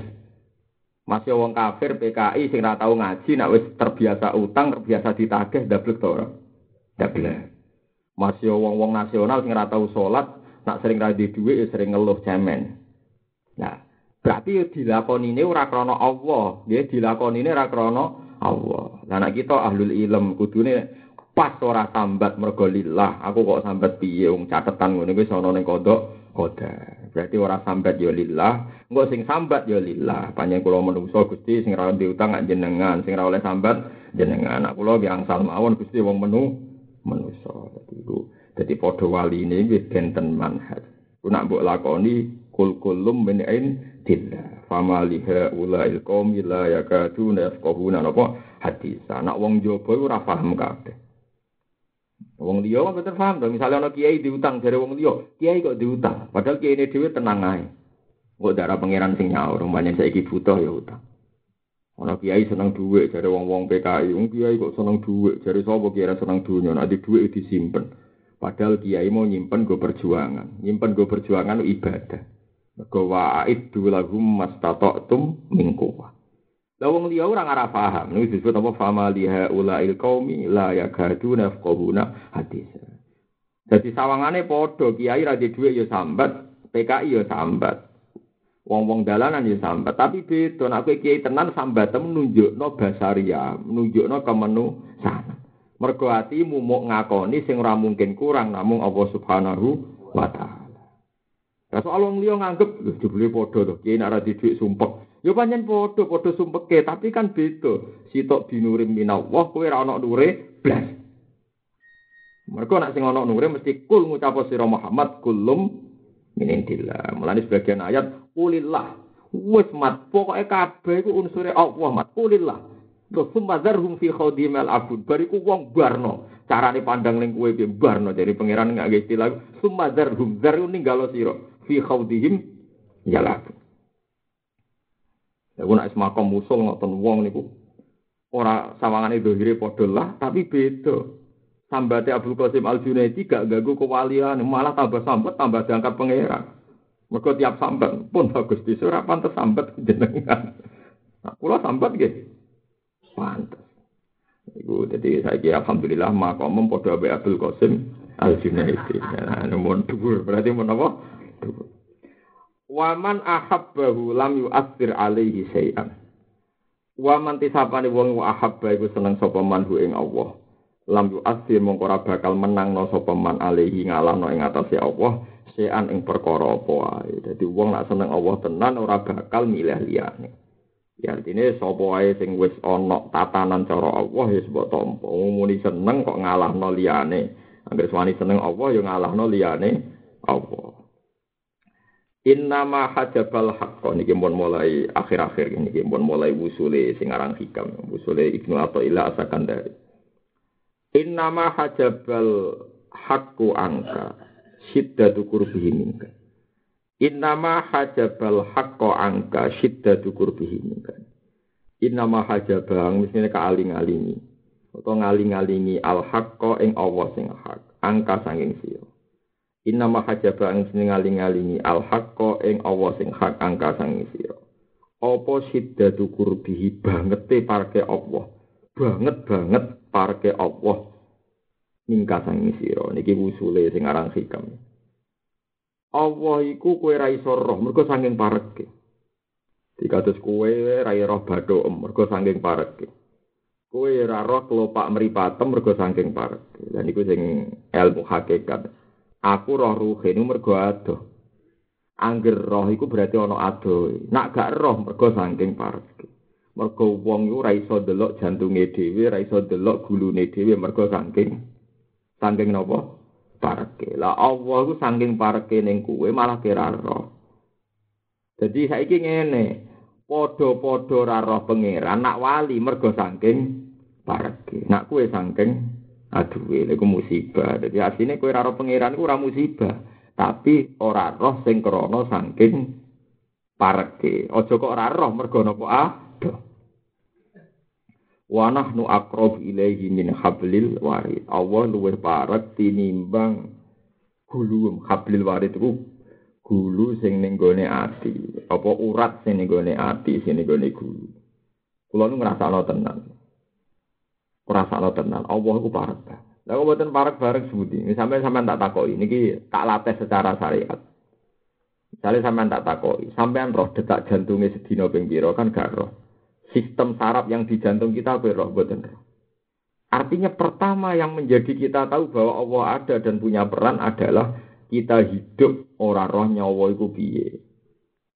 Masih wong kafir PKI sing ora tau ngaji, nek wis terbiasa utang, terbiasa ditagih dablek to ora? Dablek. Masih wong-wong nasional sing ora tau salat, nak sering radi duit ya sering ngeluh cemen. Nah, berarti ya dilakoni ini ora krana Allah, ya dilakoni ini ora krana Allah. Lah nek kita ahlul ilm kudune pas ora sambat mergo lillah, aku kok sambat piye wong catetan ngono kuwi ana ning kodok koda. Berarti ora sambat ya lillah, engko sing sambat ya lillah. Panjenengan kula menungso Gusti sing ra diutang jenengan, sing ra oleh sambat jenengan. Aku kula biang mawon Gusti wong menu menungso. Dadi jadi wali ini wis benten manhaj. Ku nak mbok lakoni kul kulum min indillah. Fama liha ulail qaumi la yakaduna yafqahuna napa hadis. Nak wong jaba ora paham kabeh. Wong liya kok bener paham dong. Misalnya ana kiai diutang dari wong liya, kiai kok diutang. Padahal kiai ini dhewe tenang ae. Kok darah pangeran sing nyaur, umpamane saiki butuh ya utang. Ana kiai seneng dhuwit jare wong-wong PKI, wong kiai kok seneng dhuwit, jare sapa kiai seneng dunya, nek dhuwit disimpen. Padahal kiai mau nyimpen gue perjuangan, nyimpen gue perjuangan ibadah. Mergo wa'id lahum mastata'tum min quwwah. Lah wong liya ora ngara paham, niku disebut apa fama liha ulail qaumi la yakaduna yafqahuna hadis. Jadi sawangane padha kiai ra dhuwit ya sambat, PKI ya sambat. Wong-wong dalanan ya sambat, tapi beda nek kiai tenan sambat menunjukno basaria, menunjukno kemenu sana. Mergo atimu mau ngakoni sing ora mungkin kurang namung Allah Subhanahu wa taala. Lah soal wong liya nganggep lho dibeli padha to, kiye nek ora dhuwit sumpek. Ya pancen padha padha sumpeke, tapi kan beda. Sitok binurim minallah kowe ora ana nure blas. Mergo nek sing ana nure mesti kul ngucap sira Muhammad kulum minindillah. Mulane sebagian ayat kulillah. Wis mat pokoke kabeh iku unsure Allah mat kulillah. Terus sumadharhum fi khawdimal abud. Bariku wong barno. Carane pandang ning kowe piye barno dari pangeran nggak nggih istilah sumadharhum zaru ninggalo sira fi khawdihim yalab. Ya kuna isma musul ngoten wong niku ora sawangane dohire padha lah tapi beda. Sambate Abdul Qasim Al Junaidi gak ganggu kewalian, malah tambah sambat tambah diangkat pangeran. Mergo tiap sambat pun bagus di ora pantes sambat jenengan. Nah, kula sambat nggih. Pantes. Iku jadi saya kira alhamdulillah makom padha abe Abdul Qasim Al Junaidi. Nah, nomor berarti mun apa? Waman ahabbahu lam yu'athir alaihi syai'an. Waman tisapane wong wa ahabba iku seneng sapa man ing Allah. Lam yu'athir mongko ora bakal menangno sapa man alaihi ngalahno ing atase Allah syai'an ing perkara apa wae. Dadi wong nak seneng Allah tenan ora bakal milih liyane. Ya artinya sapa wae sing wis ana tatanan cara Allah ya sebab tampa. Muni seneng kok ngalahno liyane. Angger suwani seneng Allah ya ngalahno liyane Allah. Innama hajabal haqqo niki mun mulai akhir-akhir niki mun mulai wusule sing aran hikam wusule Ibnu Athaillah Asakandari. Innama hajabal haqqu angka syiddatu qurbihi minka. Innama hajabal haqqo angka syiddatu qurbihi minka. Innama hajabang misalnya kaaling-alingi atau ngaling-alingi al haqqo ing Allah sing hak angka sanging sira. Inna ma hajaba ang sing ngaling-alingi al haqqo ing Allah sing hak angka sang sira. Apa kurbihi banget te parke Allah. Banget banget parke Allah. Mingka sang sira. Niki usule sing aran hikam. Allah iku kowe ra iso roh mergo saking pareke. Dikados kowe ra roh badhe mergo saking pareke. Kowe ra roh kelopak mripatem mergo saking pareke. Lan iku sing ilmu hakikat. Aku roh ruhe ini mergo adoh. Angger roh iku berarti ana adoh. Nak gak roh mergo saking parek. Mergo wong iku ora iso delok jantunge dhewe, ora iso delok gulune dhewe mergo saking saking napa? Parek. Lah Allah iku saking pareke ning kuwe malah kira roh. Jadi saiki ngene, padha-padha ora roh pangeran nak wali mergo saking pareke. Nak kuwe saking Aduh, ini musibah. Jadi aslinya kue raro pangeran ku musibah. Tapi ora roh sing krono saking pareke. Ojo kok ora roh mergo napa adoh. Wa nahnu aqrab ilaihi min hablil warid. Allah luwih parek tinimbang gulu hablil warid itu gulu sing ning gone ati. Apa urat sing ning gone ati, sing ning gone gulu. Kula nu ngrasakno tenan. Rasakno tenan. Allah iku parek. Lah kok mboten parek bareng sebuti. Sampai sampean tak takoki niki tak latih secara syariat. Misalnya sampean tak takoki, sampean roh detak jantungnya sedina ping kan gak roh. Sistem saraf yang di jantung kita mboten roh. Artinya pertama yang menjadi kita tahu bahwa Allah ada dan punya peran adalah kita hidup ora roh nyawa iku piye.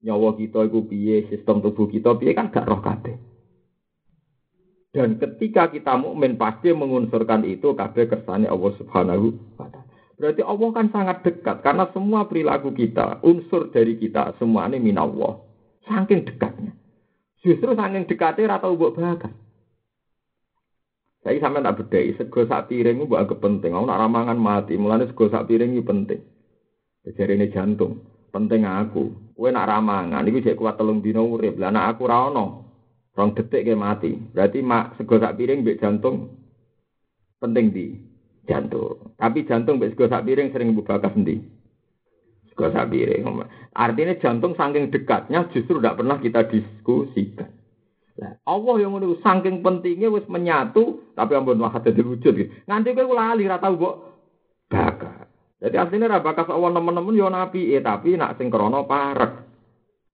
Nyawa kita iku piye, sistem tubuh kita piye kan gak roh kabeh. Dan ketika kita mukmin pasti mengunsurkan itu kabeh kersane Allah Subhanahu wa taala. Berarti Allah kan sangat dekat karena semua perilaku kita, unsur dari kita semua ini minallah. Saking dekatnya. Justru saking dekatnya rata ubuk bahagia. Saya sampai tak bedai, sego sak piring itu agak penting. Aku nak ramangan mati, mulanya sego sak piring itu penting. Jadi ini jantung, penting aku. Kue nak ramangan, itu jadi kuat telung dino urip. Lah nak aku rano, Rong detik ke mati. Berarti mak sego sak piring mbek jantung penting di jantung. Tapi jantung mbek sego sak piring sering bakas endi? Sego sak piring. Artinya jantung saking dekatnya justru tidak pernah kita diskusikan. Nah, Allah yang ngono saking pentingnya wis menyatu tapi ampun wah dadi wujud. Nganti kowe lali ra tau mbok bakas. Jadi aslinya ra bakas Allah nemen-nemen yo nabi, eh tapi nak sing krana parek.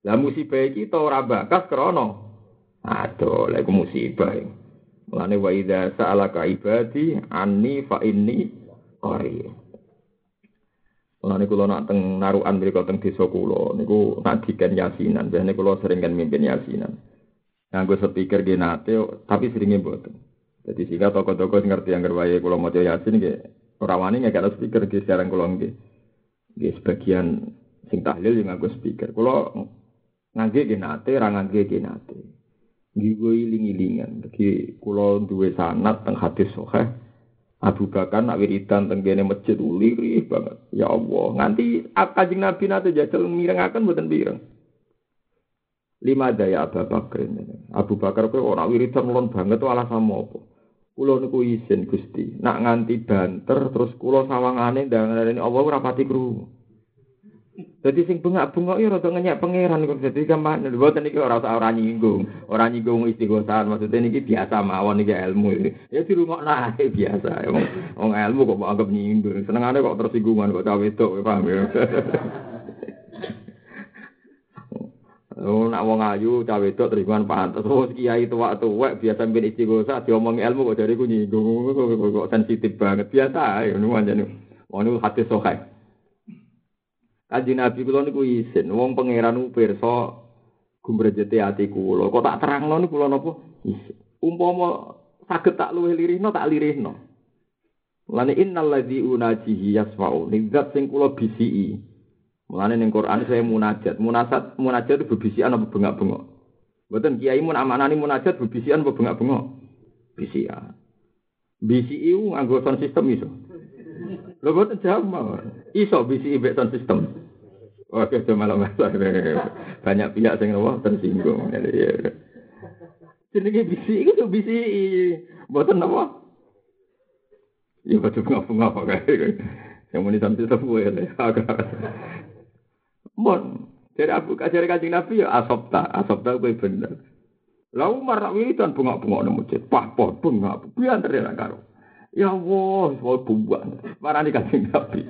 Lah musibah iki to ora bakas krana Aduh, lha musibah. Mulane wa idza sa'alaka ibadi anni fa inni qarib. Mulane kula nak teng narukan mriku teng desa kula niku nak diken yasinan, biasane kula sering kan mimpin yasinan. Nganggo speaker ge nate tapi seringe mboten. Jadi sehingga toko-toko ngerti yang wae kula maca yasin nggih ora wani ngekek speaker ge sekarang kula nggih. Nggih sebagian sing tahlil yang nganggo speaker. Kula ngangge ge nate, ra ngangge ge nate. Ngigo iling-ilingan. Kulo duwe sanat teng hadis sohe. Abu Bakar nak wiridan teng kene masjid uliri banget. Ya Allah, nganti kanjeng Nabi nate jajal mirengaken mboten pireng. Lima daya Abu Bakar. Abu Bakar kowe ora wiridan mulon banget alasan apa? Kulo niku izin Gusti. Nak nganti banter terus kulo sawangane ndang Allah ora pati krungu. Jadi sing bengak-bengok ya rada ngenyek pangeran kok dadi gampang mboten iki ora ora nyinggung, ora nyinggung istighosan maksudnya niki biasa mawon iki ilmu. Ya dirungokno ae biasa. Wong ilmu kok anggap nyinggung. Senengane kok tersinggungan kok cawe wedok paham ya. Oh, nak wong ayu cawe itu teriman pantes. Oh, kiai tua-tua biasa ben istighosa diomongi ilmu kok dari ku nyinggung kok sensitif banget. Biasa ya ngono anjene. Wong hati sokai. Kanjeng Nabi kula niku wong pangeran ku pirsa gumrejete ati kula. Kok tak terangno niku kula napa? Isin. Umpama saged tak luwih lirihno tak lirihno. Mulane innal ladzi unajihi yasma'u. Nizat sing kula bisiki. Mulane ning Quran saya munajat. Munasat munajat itu bebisian apa bengak-bengok. Mboten kiai mun amanani munajat bebisian apa bengak-bengok. Bisian. Bisi iku nganggo system iso. Lho mboten jawab mawon. Iso bisi mbek sound system. Oke, malah masalah. Banyak pihak yang ngomong tersinggung. Jenenge bisi itu bisi. Mboten napa? Ya betul ngapa-ngapa kayak. Yang sound system gue ya. Mon, dari Abu Kajar Kanjeng Nabi ya asopta, asopta gue bener. Lalu marah wiridan bunga-bunga nemu masjid, pahpon bunga, biar terima karo. Ya Allah, mau buang, marah di Kanjeng Nabi.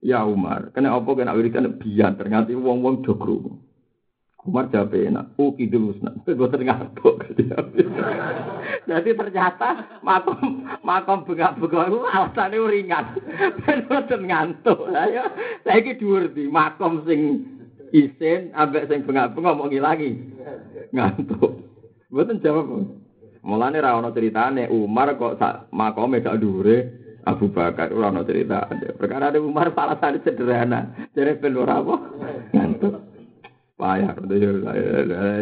Ya Umar, kena apa kena wiridan biar ternyata wong-wong jogro. Umar jawab enak, oh kidul usna, gue ngantuk. Jadi ternyata makom makom bengak-bengak itu alasannya ringan, ben ngantuk. Ayo, saya dhuwur di makom sing isin, ambek sing bengak-bengak mau ngilangi ngantuk. Betul jawab. Mulane ra ono ceritane Umar kok sak makome sak dhuwure Abu Bakar ora ono cerita. Perkara Umar alasannya sederhana. Jadi ben ora apa? Ngantuk. payah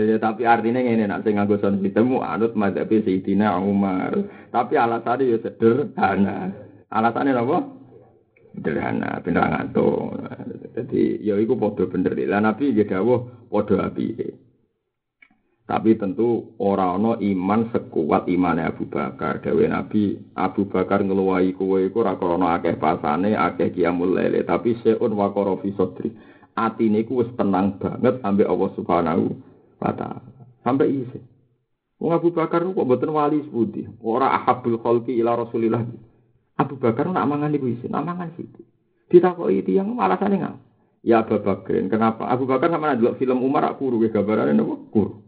ya, tapi artinya ini nak sing nganggo son ditemu anut madzhab Sayyidina Umar tapi alasannya ya sederhana alasannya apa sederhana bener ngantuk jadi ya iku padha bener lah nabi ya dawuh padha api tapi tentu ora ana iman sekuat imane Abu Bakar dawe nabi Abu Bakar ngeluwahi kowe iku ora krana akeh pasane akeh kiamul lele tapi seun wa qarafi sadri atine tenang banget ambek Allah Subhanahu wa taala. Sampai isi. Wong Abu Bakar kok mboten wali sepundi. Ora ahabul khalqi ila Rasulillah. Abu Bakar nak mangan iku isi, nak mangan situ. Ditakoki tiyang alasane ngapa? Ya Abu Bakar, kenapa? Abu Bakar sama delok film Umar aku kuru gambarane napa? Kuru.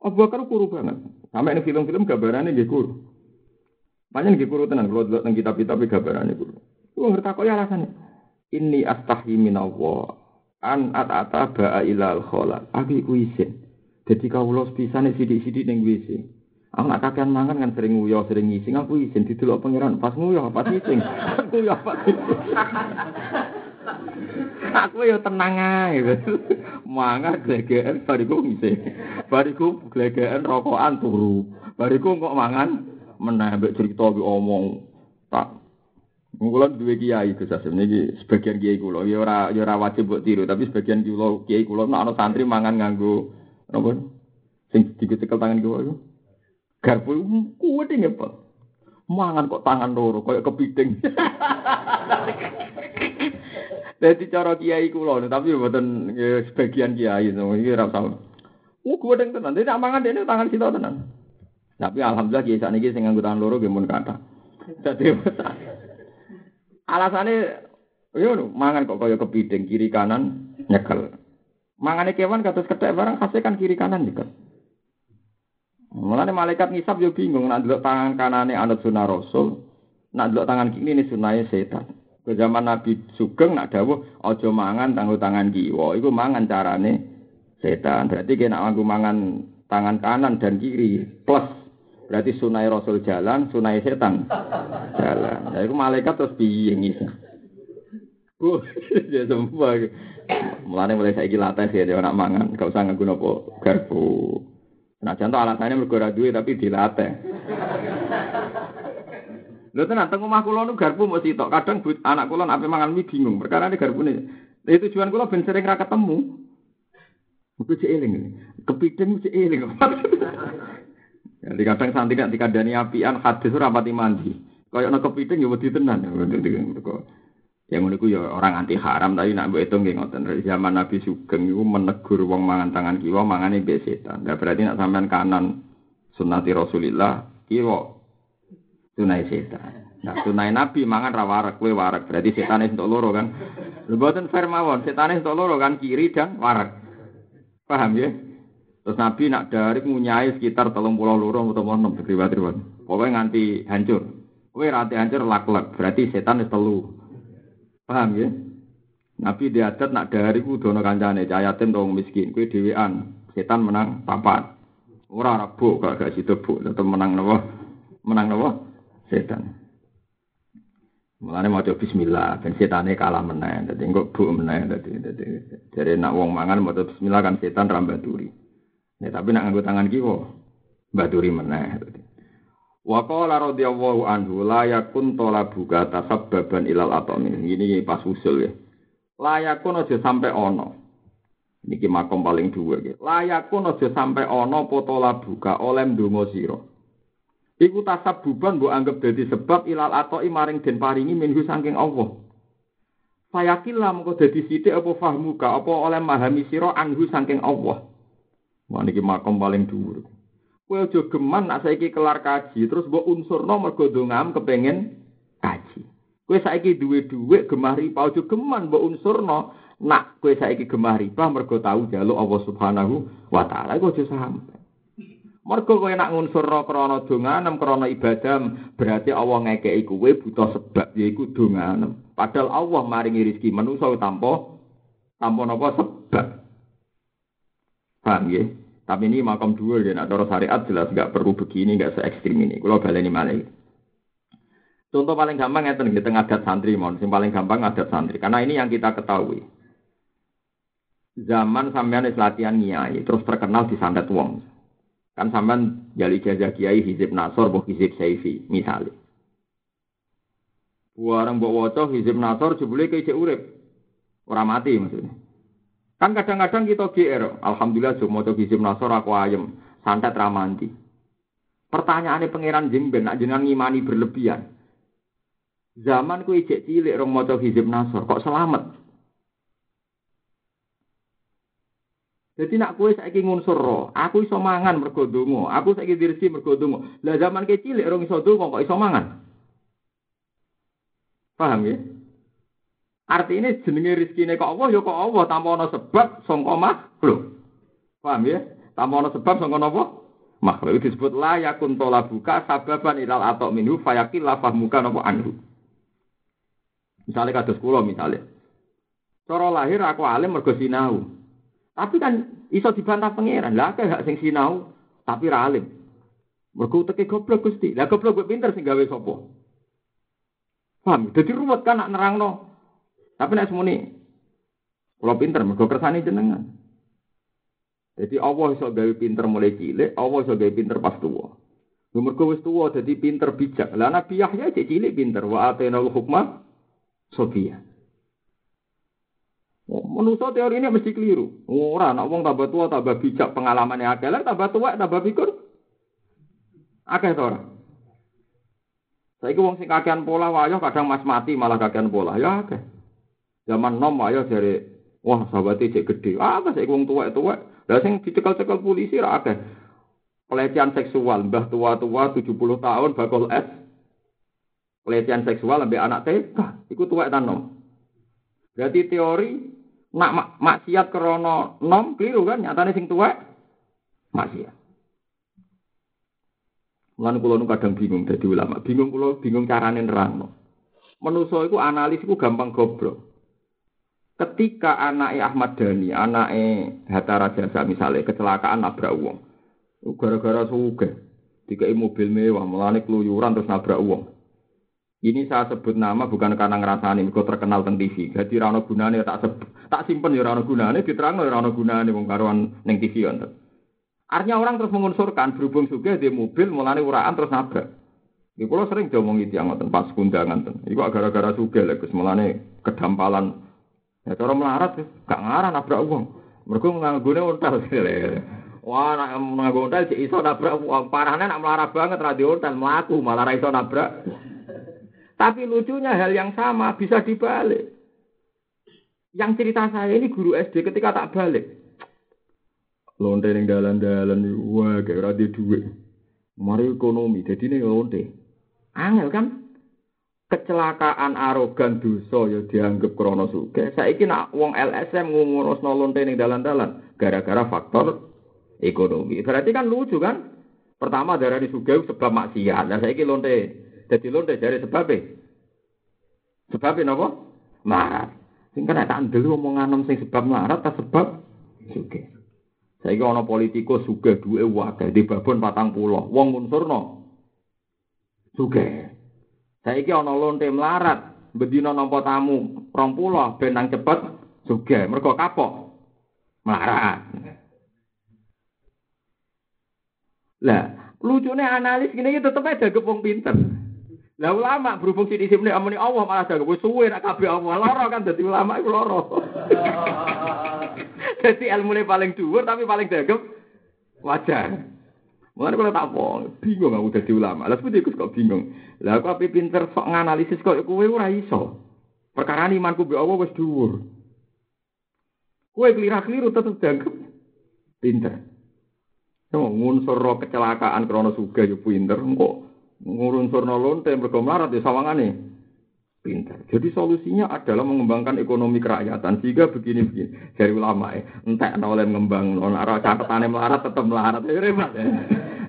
Abu Bakar kuru banget. Sampai ini film-film gambarannya nggih kuru. Banyak nggih kuru tenan kalau delok teng kitab-kitab gambarannya kuru. Wong ngertakoki alasane. Ini astahi minallah an atata ba'a ilal kholat. Abi ku isin. Jadi kawula pisane sithik-sithik ning WC. Aku nak kakean mangan kan sering nguyo, sering ngising, aku izin didelok pangeran pas nguyo pas ngising. nguyo pas aku ya tenang ae. mangan glegeken bariku ngising. Bariku glegeken rokokan turu. Bariku kok mangan meneh mbek cerita omong. Tak Kula duwe kiai Gus Asim niki sebagian kiai kula ya ora ya ora wajib mbok tiru tapi sebagian kula kiai kula nek ana santri mangan nganggo napa sing dicekel tangan kula iku garpu kuwet ngepel mangan kok tangan loro koyo kepiting Dadi cara kiai kula tapi mboten ya, sebagian kiai no iki ora usah gue tenan. Dia mangan dia tangan kita tenan. Tapi alhamdulillah kiai sakniki sing nganggo tangan loro nggih mun kata. Dadi Alasane yo mangan kok kaya kepiting kiri kanan nyekel. Mangane kewan kados kethek barang khasnya kan kiri kanan nyekel. Mulane malaikat ngisap yo bingung nak delok tangan kanane anut sunah rasul, nak delok tangan kiri ini sunahe setan. Ke zaman Nabi Sugeng nak dawuh aja mangan tanggo tangan kiwa, iku mangan carane setan. Berarti kena nganggo mangan tangan kanan dan kiri plus Berarti sunai Rasul jalan, sunai setan jalan. Nah, itu malaikat terus piye ngisi. Uh, ya semua. Mulane mulai saya gila tes ya nak mangan, gak usah nganggo nopo garpu. Nah, contoh alasannya mergo duit tapi dilatih. Lho tenan teng omah kula nu garpu mesti sitok. Kadang but, anak kula nak mangan mie bingung. Perkara ini garpune. Itu tujuan kula ben sering ra ketemu. Mesti cek eling. Kepiting cek eling. Jadi kadang santri nak dikandani apian hadis ora pati mandi. Kayak nak kepiting ya wedi tenan. Ya ngono ya orang anti haram tapi nak mbok hitung nggih ngoten. Zaman Nabi Sugeng iku menegur wong mangan tangan kiwa mangane mbek setan. Nah, berarti nak sampean kanan sunnati Rasulillah kiwa tunai setan. Nah, tunai Nabi mangan ra warak, kowe warak. Berarti setane entuk loro kan. Lho mboten fair mawon, setane entuk loro kan kiri dan warak. Paham ya? Terus Nabi nak dari ngunyai sekitar telung pulau lurung atau enam riwayat Pokoknya nganti hancur. Kowe rati hancur lak-lak, berarti setan itu telu. Paham ya? Nabi diadat nak dari ku dono kancane cayatin dong miskin, kowe dhewean. Setan menang papat. Ora bu gak gak situ bu, tetep menang napa? Menang napa? Setan. Mulane maca bismillah, ben setane kalah meneh. Dadi engko bu meneh dadi dadi jare nak wong mangan maca bismillah kan setan ra baturi. Ya tapi nak nganggo tangan kiwa baturi meneh. Wa qala radhiyallahu anhu la yakun talabuka tasabbaban ilal atomin. Ini pas usul ya. Layakun aja sampai ono. Niki makom paling dua gitu. Layakun aja sampai ono potola buka oleh ndonga sira. Iku tasabuban mbok anggap dadi sebab ilal atau maring den paringi minhu saking Allah. Fayakillah mengko dadi sithik apa fahmuka apa oleh mahami sira anhu saking Allah. Wah niki makom paling dhuwur. Kowe aja geman nak saiki kelar kaji terus mbok unsurno mergo dongam kepengin kaji. Kowe saiki duwe dhuwit gemah riba aja geman mbok unsurno nak kowe saiki gemah riba mergo tau jaluk Allah Subhanahu wa taala iku aja sampe. Mergo kowe nak ngunsurno krana donganem krana ibadah, berarti Allah ngekeki kowe buta sebab yaiku donganem. Padahal Allah maringi rezeki manusa tanpa tanpa napa sebab. Paham ya? Tapi ini makam dua ya, nah, cara syariat jelas nggak perlu begini, nggak se ekstrim ini. Kalau baleni malah. Contoh paling gampang ya di tengah adat santri, mohon. Yang paling gampang adat santri. Karena ini yang kita ketahui. Zaman sampean latihan nyai, terus terkenal di santet wong. Kan sampean jali jajah kiai hizib nasor, buh hizib saifi, misalnya. Buarang bawa waca hizib nasor jebule ke cek urip. Ora mati maksudnya. Kan kadang-kadang kita GR, alhamdulillah cuma maca hizib nasor aku ayem, santet ramanti. Pertanyaannya pangeran jemben nak jenengan ngimani berlebihan. Zaman ku ijek cilik rong maca hizib nasor kok selamat. Jadi nak kue saiki ngunsur roh, aku iso mangan mergo donga, aku saiki dirisi mergo donga. Lah zaman kecil rong iso donga kok iso mangan. Paham ya? Artinya jenenge rezekine kok Allah ya kok Allah tanpa ana sebab sangka makhluk. Paham ya? Tanpa ana sebab sangka napa? Makhluk itu disebut la yakun buka sababan ilal atau minhu fayakil la fahmuka napa anhu. Misalnya kados kula misalnya. Cara lahir aku alim mergo sinau. Tapi kan iso dibantah pangeran. Lah akeh gak sing sinau tapi ra alim. Mergo teke goblok Gusti. Lah goblok gue pinter sing gawe sapa? Paham? Dadi ruwet kan nak nerangno. Tapi nek semuni kula pinter mergo kersane jenengan. Jadi Allah iso gawe pinter mulai cilik, Allah iso gawe pinter pas tuwa. Mergo wis tuwa dadi pinter bijak. Lah Nabi Yahya cilik pinter wa atena hukma sofia. Menurut teori ini mesti keliru. Ora, nak wong tambah tua, tambah bijak, pengalamannya akeh, tambah tua, tambah pikir. Akeh to ora? Saiki wong sing kakean pola wayo kadang mas mati malah kakean pola. Ya akeh. Zaman nom wayo dari wah sahabate cek gede. Ah, saiki wong tuwek-tuwek. Lah sing dicekel-cekel polisi ra akeh. Pelecehan seksual, mbah tua-tua 70 tahun bakal es. Pelecehan seksual ambek anak TK, iku tuwek ta nom. Berarti teori Nak mak maksiat krono nom keliru kan nyatane sing tuwek maksiat. Mulane kula nu kadang bingung dadi ulama, bingung kula bingung carane nerangno. Menuso iku analis iku gampang goblok. Ketika anaknya Ahmad Dhani, anaknya Hatta Rajasa misalnya kecelakaan nabrak uang, gara-gara suge, tiga mobil mewah, melani keluyuran terus nabrak uang. Ini saya sebut nama bukan karena ngerasani, mereka terkenal tentang TV. Jadi rano gunane tak tak simpen ya rano gunane, diterang ya rano gunane wong karuan neng TV untuk. Artinya orang terus mengunsurkan berhubung juga di mobil mulane uraan terus nabrak. Di pulau sering diomong itu yang ngoten pas kundangan ten. Iku gara-gara suge lek Gus mulane kedampalan. Ya cara melarat gak ngarah nabrak uang. Mereka nganggone ontel. Wah, nak nganggo ontel iso nabrak. Parahnya nak melarat banget radio ontel melaku malah iso nabrak. Tapi lucunya hal yang sama bisa dibalik. Yang cerita saya ini guru SD ketika tak balik. Lonte yang dalan-dalan, wah kayak rada duit. Mari ekonomi, jadi ini lonte. Angel kan? Kecelakaan arogan dosa ya dianggap krono suge. Saya nak wong LSM ngurus no lonte yang dalan-dalan. gara-gara faktor ekonomi. Berarti kan lucu kan? Pertama darah di sugih sebab maksiat. Nah saya lonte, jadi lonte dari sebabnya. Sebabnya apa? Marat. Sing kena tak ndelu omongan sing sebab marat ta sebab sugih. Saiki ana politikus sugih duwe wae di babon patang pulau. Wong unsurno sugih. Saiki ana lonte melarat, bedina nampa tamu rong pulau ben nang cepet sugih. Mergo kapok melarat. Lah, lucunya analis gini tetep aja gepung pinter. Lah ulama berhubung sini sini amuni Allah malah jago suwe nak kabeh Allah loro kan jadi ulama itu loro. Jadi ilmu paling dhuwur tapi paling dagem wajar. Mulane kalau tak apa, bingung aku jadi ulama. Lah ikut kok bingung. Lah aku api pinter sok nganalisis kok kowe ora iso. Perkara imanku be Allah wis dhuwur. Kowe keliru-keliru tetep dagem pinter. Yo ngunsur kecelakaan krana sugih yo pinter kok ngurunsurno lonte mergo melarat ya sawangane pintar. Jadi solusinya adalah mengembangkan ekonomi kerakyatan. Sehingga begini-begini. Dari ulama ya. Entah oleh mengembang. Arah catatannya melarat tetap melarat. Ya repot ya.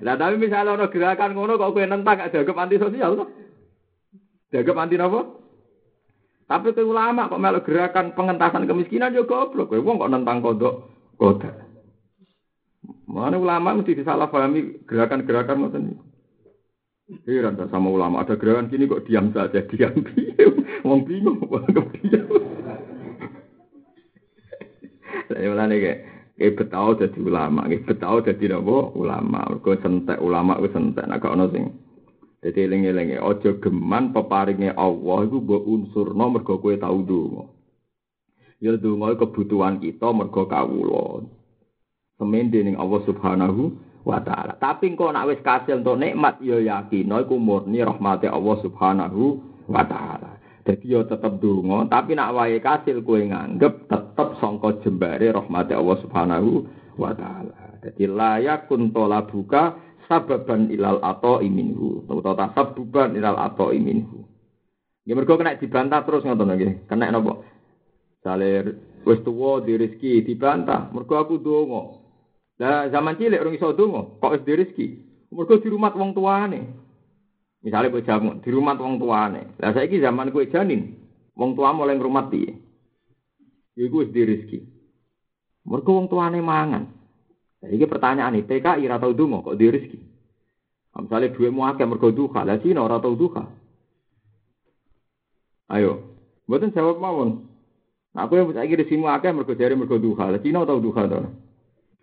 Lah tapi misalnya ada gerakan ngono kok kue nentang gak jaga anti sosial tuh. Jaga anti apa? Tapi ke ulama kok melu gerakan pengentasan kemiskinan juga goblok. Kowe wong kok nentang kodok kodok. Mana ulama mesti disalahpahami gerakan-gerakan ngoten niku. Heran sama ulama. Ada gerakan gini kok diam saja, diam diam. Wong bingung, wong diam. Saya mulane kayak kayak betau jadi ulama, kayak betau jadi apa ulama. Kau sentek ulama, kau sentek. Nah kau sing jadi eling-eling ojo geman peparingnya Allah itu mbok unsurno mergo kowe tau donga. Ya donga kebutuhan kita mergo kawula. Semen dening Allah Subhanahu wa taala. Tapi engko nak wis kasil untuk nikmat ya yakin iku murni rahmati Allah Subhanahu wa taala. Dadi yo tetep donga, tapi nak wae kasil kowe nganggep tetep sangka jembare rahmati Allah Subhanahu wa taala. Dadi layak kuntola buka sababan ilal ato iminhu. Utawa tasabbuban ilal ato iminhu. Ya mergo kena dibantah terus ngoten nggih. Kena napa? Salir wis tuwa di rezeki dibantah. Mergo aku donga. Lah zaman cilik orang iso kok wis rezeki. Mergo di rumah wong tuane. Misalnya kowe jamu di rumah wong tuane. Lah saiki zaman kowe janin, wong tua mulai ngrumat piye? Iku wis rezeki. Mergo wong tuane mangan. Lah iki pertanyaan iki, TKI ora tau kok di rezeki. Misalnya duitmu akeh mergo duka, lah Cina ora tau duka. Ayo, mboten jawab mawon. Nah, aku yang saiki rezekimu akeh mergo jare mergo duka, lah Cina tau duka to.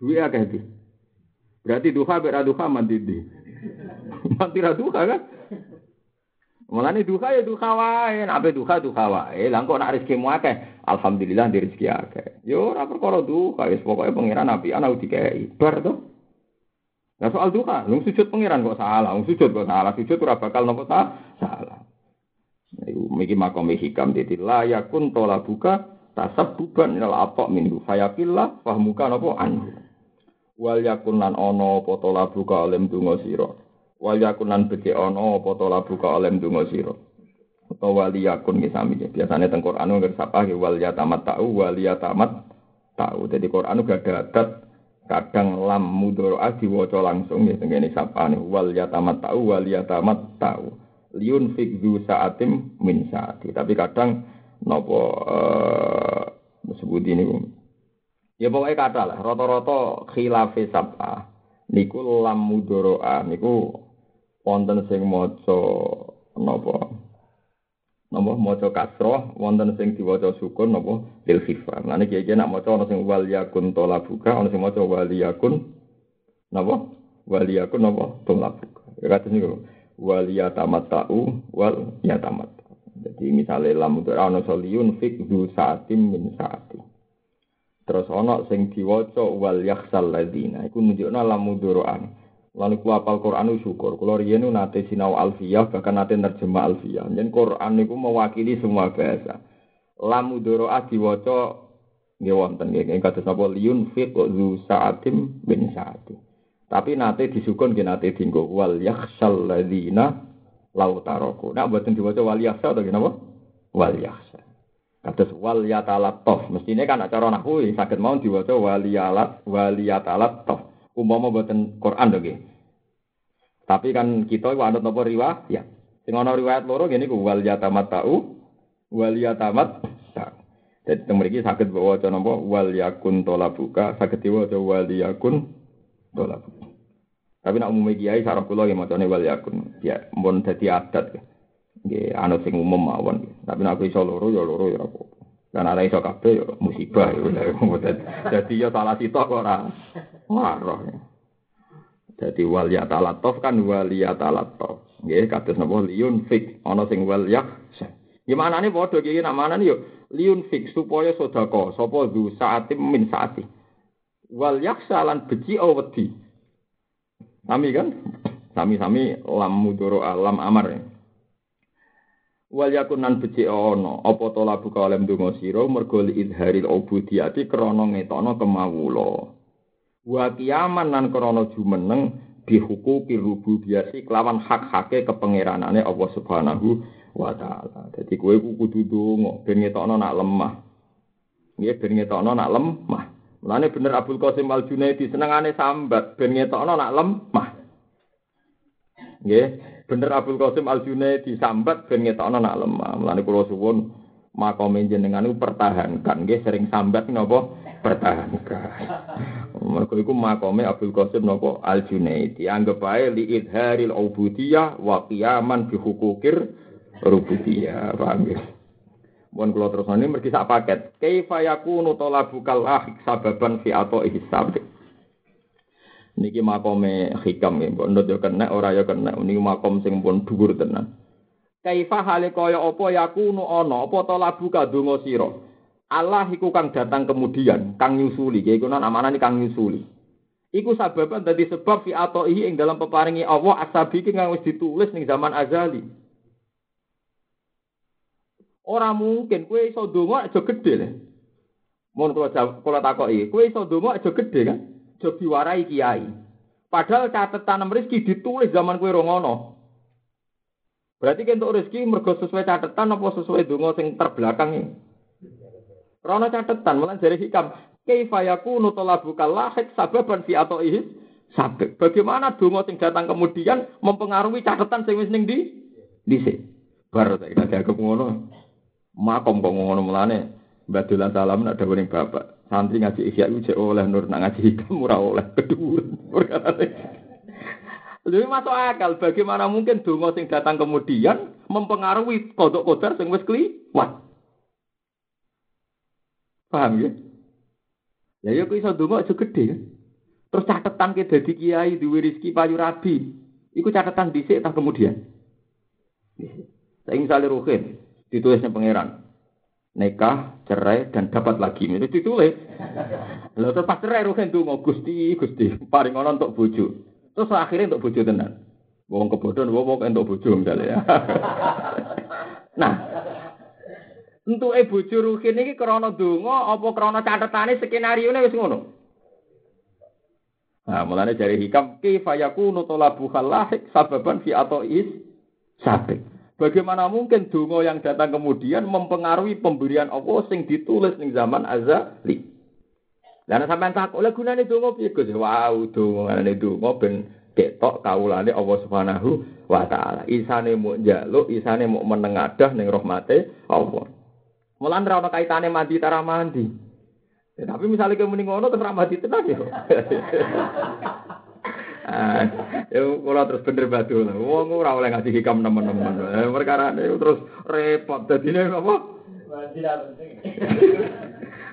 Duwe akeh iki. Berarti duha ber duha mandi di. Mati ra duha kan? Mulane duha ya duha wae, nek duha duha wae. Lah kok nek rezekimu akeh, alhamdulillah di rezeki akeh. Yo ora perkara duha, wis pokoke pangeran api ana dikei. Bar to. Nah soal duha, lu sujud pangeran kok salah, lu sujud kok salah, sujud ora bakal nopo salah. Iku miki makom hikam dadi layakun tola buka tasabbuban ilal atok minhu fayakillah fahmuka nopo anhu wal yakun lan ana apa to labu ka alim donga sira? Wal yakun lan becik ana apa to labu ka alim donga sira? Utawa wali yakun ki sami biasane teng Quran nggih sapa ki wal yatamat tau wal yatamat tau. Dadi Quran gak ada kadang lam mudhara diwaca langsung ya tengene sapane wal yatamat tau wal yatamat tau. Liun fikdu saatim min saati. Tapi kadang napa uh, disebut ini Ya pokoknya kata lah, rata-rata khilafi sab'a. Niku lam mudoro'a, niku wonten sing maca napa? Napa maca kasroh, wonten sing diwaca sukun napa lil khifah. Lah niki iki nak maca ana sing wal yakun talabuka, ana sing maca wal yakun napa? Wal yakun napa? Talabuka. Ya kados niku wal yatamatta'u wal yatamat. Jadi misalnya lam mudoro'a ana soliyun fik du saatim min saatim. Terus ana sing diwaca wal yakhsal ladina iku nunjukna lamu duroan. Lalu ku apal Quran syukur. Kulo riyen nate sinau alfiyah bahkan nate nerjemah alfiyah. Yen Quran niku mewakili semua bahasa. Lamu duroa diwaca nggih wonten nggih kados napa liun fit zu saatim bin saati. Tapi nate disukun nggih nate dinggo wal yakhsal ladina lau taroku. Nak boten diwaca wal yakhsal to napa? Wal yakhsal. Kados wal yatalattaf. Mestine kan acara nahwu saged mau diwaca waliyalat waliyatalattaf. Umpama boten Quran lho nggih. Tapi kan kita iku anut napa riwayat? Ya. Ana riwayat loro ngene iku wal yatamattau wal yatamat. Jadi teng mriki saged waca napa wal yakun tolabuka saged diwaca wal yakun tolabuka. Tapi nak umumnya kiai sarap kula ya macane wal yakun. Ya mun dadi adat. Nggih anut sing umum mawon. Tapi nak aku iso loro ya loro ya apa. Dan ada iso kabeh ya musibah ya. Jadi ya salah sitok ora. Waroh. Jadi wal yatalatov kan wal yatalatov. Nggih kados napa liun fik ana sing wal yak. Gimana nih bodoh kiai nak mana nih yo liun fik supaya sodako sapa du saati min saati. Wal yak salan beci awedi. Sami kan? Sami-sami lam mudoro alam amar. Ya. Wal yakunan beci ono, apa to labu kalem donga sira mergo li idharil ubudiyati krana ngetono kemawula. Wa kiaman nan krana jumeneng dihukuki rububiyati kelawan hak-hake kepengeranane Allah Subhanahu wa taala. Dadi kowe kudu donga ben ngetokno nak lemah. Nggih ben ngetokno nak lemah. Mulane bener Abdul Qasim Al Junaidi senengane sambat ben ngetokno nak lemah. Nggih, bener Abdul Qasim Al Junaidi sambat ben ngetokno nak lemah. Mulane kula suwun makome jenengan niku pertahankan nggih sering sambat napa pertahankan. Mergo iku makome Abdul Qasim napa Al Junaidi anggap ae li idharil ubudiyah wa qiyaman bi hukukir rububiyah. Paham? Mohon kalau terus ini mergi sak paket. Kaifa yakunu talabukal ahik sababan fi ato ihsab. Niki makome hikam ya, mbok ndut yo kena ora yo kena. Niki makom sing pun dhuwur tenan. Kaifa hale kaya apa yakunu ana apa talabuka donga sira. Allah iku kang datang kemudian, kang nyusuli, iku nang amanane kang nyusuli. Iku sababan dadi sebab fi ato ing dalam peparingi Allah asabi kang wis ditulis ning zaman azali. Ora mungkin kue iso donga aja gede le. Mun kula kula takoki, kowe iso donga aja gede kan? Aja diwarai kiai. Padahal catatan rezeki ditulis zaman kue rongono. Berarti untuk rezeki mergo sesuai catatan apa sesuai donga sing terbelakang ini? Rono catatan, malah dari hikam. Kaifa yakunu talabuka lahik sababan fi atoihi sabek. Bagaimana donga sing datang kemudian mempengaruhi catatan sing wis ning di dhisik. Bar tak ada ngono makom kok ngono mulane Badulan salam ada ning bapak. Santri ngaji ihya iku oleh nur nak ngaji hikam ora oleh keduren. Jadi masuk akal bagaimana mungkin donga sing datang kemudian mempengaruhi kodok kodar sing wis kliwat. Paham ya? Ya ya iso donga aja gede ya. Terus catatan ke dadi kiai duwe rezeki payu rabi. Iku catatan dhisik tak kemudian. Saya misalnya ruhin, ditulisnya pangeran nikah cerai dan dapat lagi. Itu ditulis. Lalu terus pas cerai rugen tuh mau gusti gusti paling orang untuk bojo. Terus akhirnya untuk bojo tenan. Wong kebodohan wong wong untuk bojo misalnya. Ya nah untuk e bojo rugen ini krono dungo apa krono catatane skenario ini wis ngono? Nah, mulanya dari hikam kifayaku nutolabu halahik sababan fi is sabik. Bagaimana mungkin donga yang datang kemudian mempengaruhi pemberian Allah sing ditulis ning zaman azali. Lah sampean tak oleh gunane donga piye? Wow, dongane donga ben ketok kawulane Allah Subhanahu wa taala. Isane mau njaluk, isane mau menengadah ning rahmate Allah. Mulan ra ono kaitane mandi tara mandi. Ya, tapi misalnya kamu ngono terus mandi tenan ya. Ah, ya kula terus bener batu. Wong ora oleh ngasih hikam teman-teman. Eh, perkara itu terus repot dadine apa?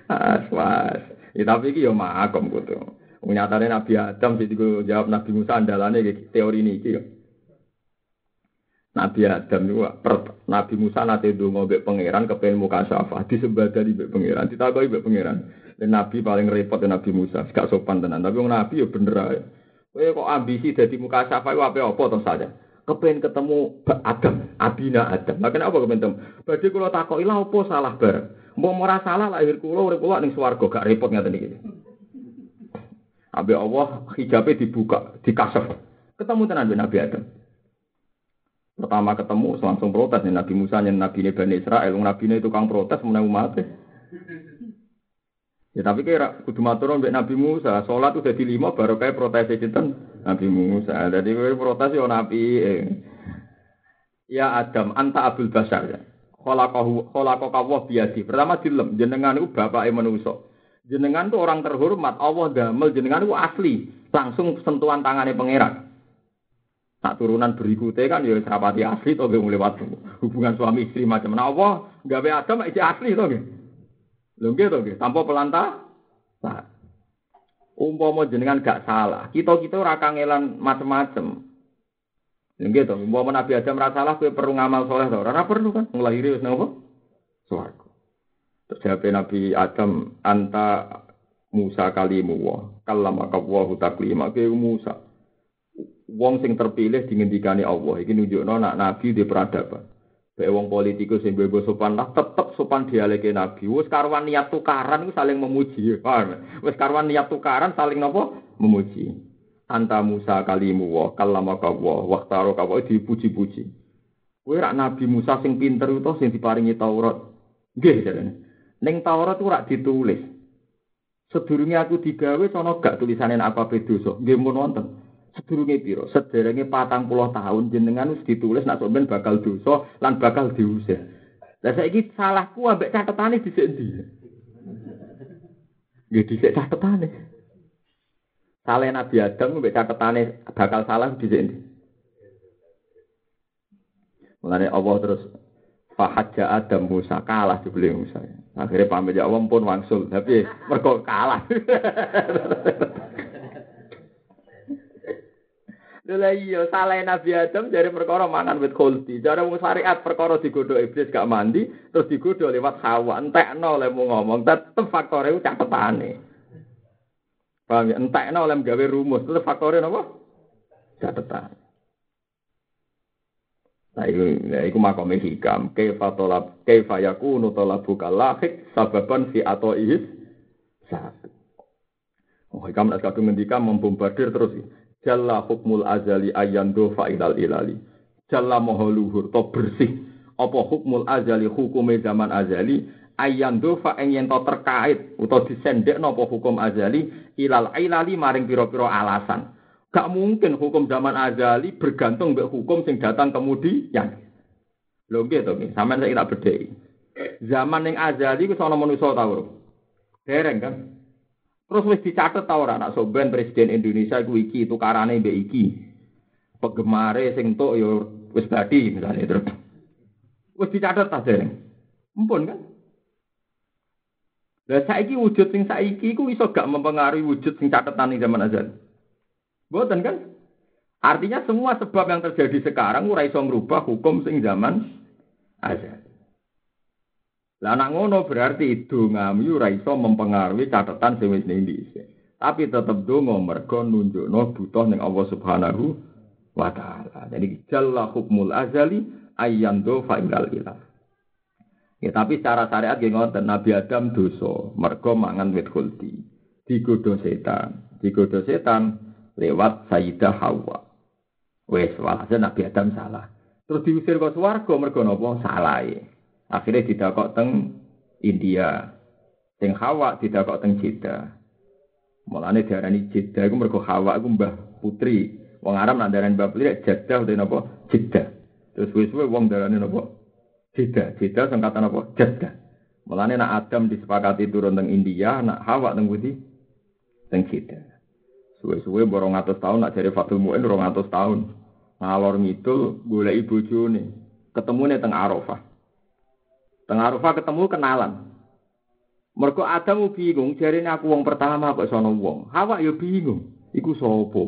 Ah, was. Ya tapi iki yo makom kudu. Nyatane Nabi Adam sing jawab Nabi Musa andalane teori ini iki Nabi Adam itu Nabi Musa nate ndonga mbek pangeran kepen muka syafa disembadani mbek pangeran ditakoki mbek pangeran dan Nabi paling repot Nabi Musa gak sopan tenan tapi wong Nabi yo bener ae Kowe kok ambisi dadi muka syafa iku apa-apa terus saja. Kepen ketemu Adam, Abina Adam. Lah kenapa kepen ketemu? Badhe kula takoki lha apa salah bar? Mbok ora salah lahir kula urip kula ning swarga gak repot ngaten iki. Abi Allah hijabe dibuka, dikasef. Ketemu tenan Nabi Adam. Pertama ketemu langsung protes nih Nabi Musa nih Nabi Bani Israel, Nabi itu tukang protes menang umat. Ya tapi kira kudu matur mbek Nabi Musa, salat udah di lima baru kayak protes sinten Nabi Musa. Jadi kowe protes yo Nabi. Eh. Ya Adam, anta Abdul Basar ya. Khalaqahu khalaqaka wa biadi. Pertama dilem jenengan itu bapake manusa. Jenengan tuh orang terhormat, Allah damel jenengan itu asli, langsung sentuhan tangannya pangeran. Tak turunan berikutnya kan ya serapati asli toh gak lewat hubungan suami istri macam mana Allah gawe Adam itu asli toh gak. Lho nggih toh tanpa pelantah. Nah. Umpama jenengan gak salah, kita-kita ora kangelan macem-macem. Lho nggih toh, umpama Nabi Adam ora salah kowe perlu ngamal soleh to, ora perlu kan nglahiri wis napa? Swarga. Terjawab Nabi Adam anta Musa kalimu wa kallama kawahu taklima ke Musa wong sing terpilih dingendikani Allah iki nunjukno nak nabi di peradaban. Bae wong politikus sing bebo sopan lah tetep sopan dialeke nabi. Wis karuan niat tukaran iku saling memuji. Wis karuan niat tukaran saling napa? Memuji. Anta Musa kalimu wa kallama kawa waqtaro kawa dipuji-puji. Kowe rak Nabi Musa sing pinter itu sing diparingi Taurat. Nggih jarene. Ning Taurat ora ditulis. Sedurunge aku digawe sono gak tulisane apa dosa. Nggih mun. Sedurunge piro? Sederenge patang puluh tahun jenengan wis ditulis nak sampean bakal dosa lan bakal diusir. Lah saiki salahku ambek catetane dhisik ndi nggih dhisik catetane. Salah Nabi Adam ambek catetane bakal salah dhisik ndi Mulane Allah terus Fahadja Adam Musa kalah dibeli Musa. Akhirnya pamit ya Allah pun wangsul, tapi mereka kalah. Lha iya salah Nabi Adam dari perkara mangan wit khuldi. Cara wong syariat perkara digodho iblis gak mandi terus digodho lewat Hawa. Entekno oleh mau ngomong tetep faktore ku catetane. Paham ya? Entekno oleh gawe rumus tetep faktore napa? Catetan. Nah, itu, ya, itu makomnya hikam. Kaifa tolab, kaifa yakunu tolabu kalahik sababan fi atau ihis satu. Oh, hikam nak kadung ngendika membombardir terus. Jalla hukmul azali ayando fa'ilal ilali. Jalla moho luhur to bersih. Apa hukmul azali hukume zaman azali ayando fa ing yen to terkait utawa disendek napa hukum azali ilal ilali maring pira-pira alasan. Gak mungkin hukum zaman azali bergantung mbek hukum sing datang kemudian. Lho nggih to nggih, sampeyan saiki tak bedheki. Zaman ning azali wis ana manusa ta Dereng kan? Terus wis dicatet ta ora nak soben presiden Indonesia iku iki tukarane mbek iki. Pegemare sing tok ya wis badi misalnya terus. Wis dicatet ta dereng. Mumpun kan? Lah saiki wujud sing saiki iku iso gak mempengaruhi wujud sing catetan ning zaman azal. Boten kan? Artinya semua sebab yang terjadi sekarang ora iso merubah hukum sing zaman azal. Lah anak ngono berarti dongamu ora iso mempengaruhi catatan sing wis ning Tapi tetep donga mergo nunjukno butuh ning Allah Subhanahu wa taala. Jadi jalla hukmul azali ayyando fa ilal ilah. Ya tapi secara syariat nggih ngoten Nabi Adam dosa mergo mangan wit khuldi. Digodho setan, digodho setan lewat Sayyidah Hawa. Wes walhasil Nabi Adam salah. Terus diusir ke swarga mergo napa? Salahe. Akhirnya didakok teng India. Sing Hawa didakok teng Jeddah. Mulane diarani Jeddah iku mergo Hawa iku mbah putri. Wong Arab nak darani mbah putri Jeddah utawa napa? Jeddah. Terus wis-wis wong darani napa? Jeddah. Jeddah singkatan napa? Jeddah. Mulane nak Adam disepakati turun teng India, nak Hawa teng pundi? Teng Jeddah. Suwe-suwe borong atus tahun nak jadi Fatul Mu'in rong atus tahun. Ngalor ngidul golek bojone. Ketemune teng Arafah. Teng Arafah ketemu kenalan. Mergo Adam bingung, jarine aku wong pertama kok sono wong. Hawa ya bingung, iku sapa?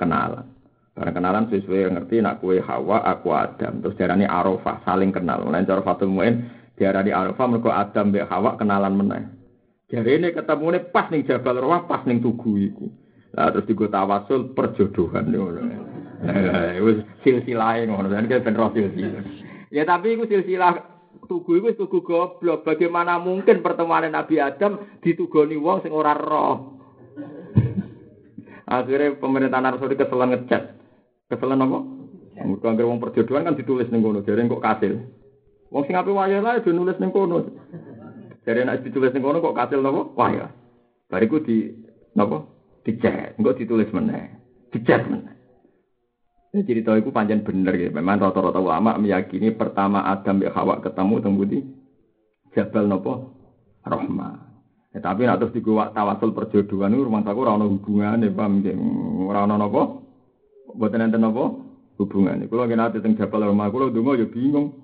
Kenalan. Barang kenalan sesuai ngerti nak kue Hawa, aku Adam. Terus jarane Arafah saling kenal. Lan cara Fatul Muin diarani Arafah mergo Adam mbek Hawa kenalan meneh. Jarine ketemune pas ning Jabal Rawah, pas ning tugu iku. Lah terus digo tawasul perjodohan ngono. Wis silsilah ngono, kan ben silsilah. Ya tapi iku silsilah tugu itu tugu goblok. Bagaimana mungkin pertemuan Nabi Adam ditugoni wong sing ora roh. Akhirnya pemerintahan Arab keselan ngecat. Keselan apa? Mergo anggere wong perjodohan kan ditulis ning kono, jare kok kasil. Wong sing ape wayah lae nulis ning kono. Jare nek ditulis ning kono kok kasil napa? Wayah. Bariku di napa? Dicet, engko ditulis meneh. Dicet meneh. Ya, cerita itu panjang bener ya. Memang rata-rata ulama meyakini pertama Adam ya Hawa ketemu di Jabal nopo Rahma. Ya, tapi nak terus digawa tawasul perjodohan itu rumah takut rano hubungan ya paham. Rano nopo? Buat nanti nopo? Hubungan. Kalau nanti tentang Jabal Rahma, kalau dungo ya bingung.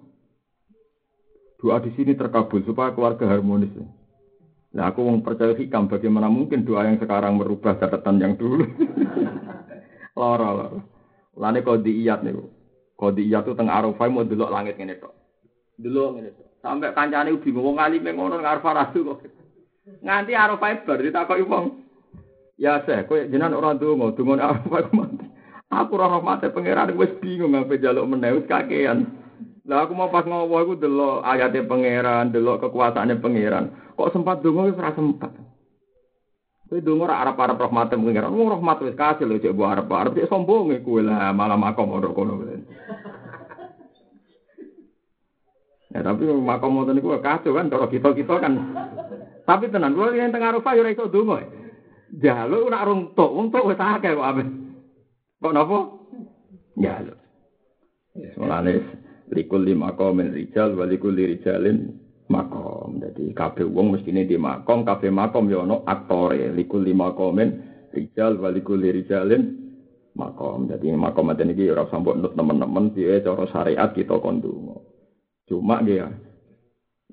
Doa di sini terkabul supaya keluarga harmonis. Ya. Nah aku mau percaya hikam bagaimana mungkin doa yang sekarang merubah catatan yang dulu. loro loro. Lane kodiyat niku. Kodiyat itu teng Arafah mau delok langit ngene tok. Delok ngene tok. Sampai kancane bingung wong alime ngono nang Arafah rasul kok. Nganti Arafah bar ditakoki wong. Ya saya, kowe jenengan ora ndonga, donga Arafah mati. Aku ora rahmate pangeran wis bingung ngape jaluk meneh wis kakean. Lah aku mau pas ngowo iku delok ayate pangeran, delok kekuasaane pangeran. Kok sempat donga wis ora sempat. Kowe donga ora arep-arep rahmat pengiran. Wong rahmat wis kasih lho cek mbok arep-arep cek sombong kowe lah malah makom ora kono. Ya tapi makom ngoten niku kacau kan kalau kita-kita kan. Tapi tenan kula yang teng Arafah ya ora iso donga. Jaluk ora rung tok, wong tok wis akeh kok ape. Kok napa? Jaluk. Mulane likul lima komen rijal walikul rijalin makom. Jadi kabeh wong mestine di makom, kabeh makom ya ono aktore. Likul lima komen rijal walikul rijalin makom. Jadi makom ada niki ora sampo nut teman-teman piye cara syariat kita kondungo. Cuma dia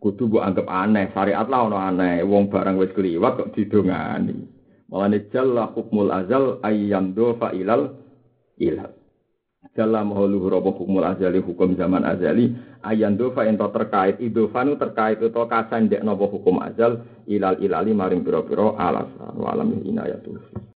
kudu mbok anggap aneh, syariat lah ono aneh. Wong barang wis kliwat kok didongani. Mulane jalla hukmul azal ayyam do ilal ilal. Dalam hulu robo hukum azali hukum zaman azali ayan dofa ento terkait idofanu terkait itu kasan dek nopo hukum azal ilal ilali maring piro piro alasan walam inayatuh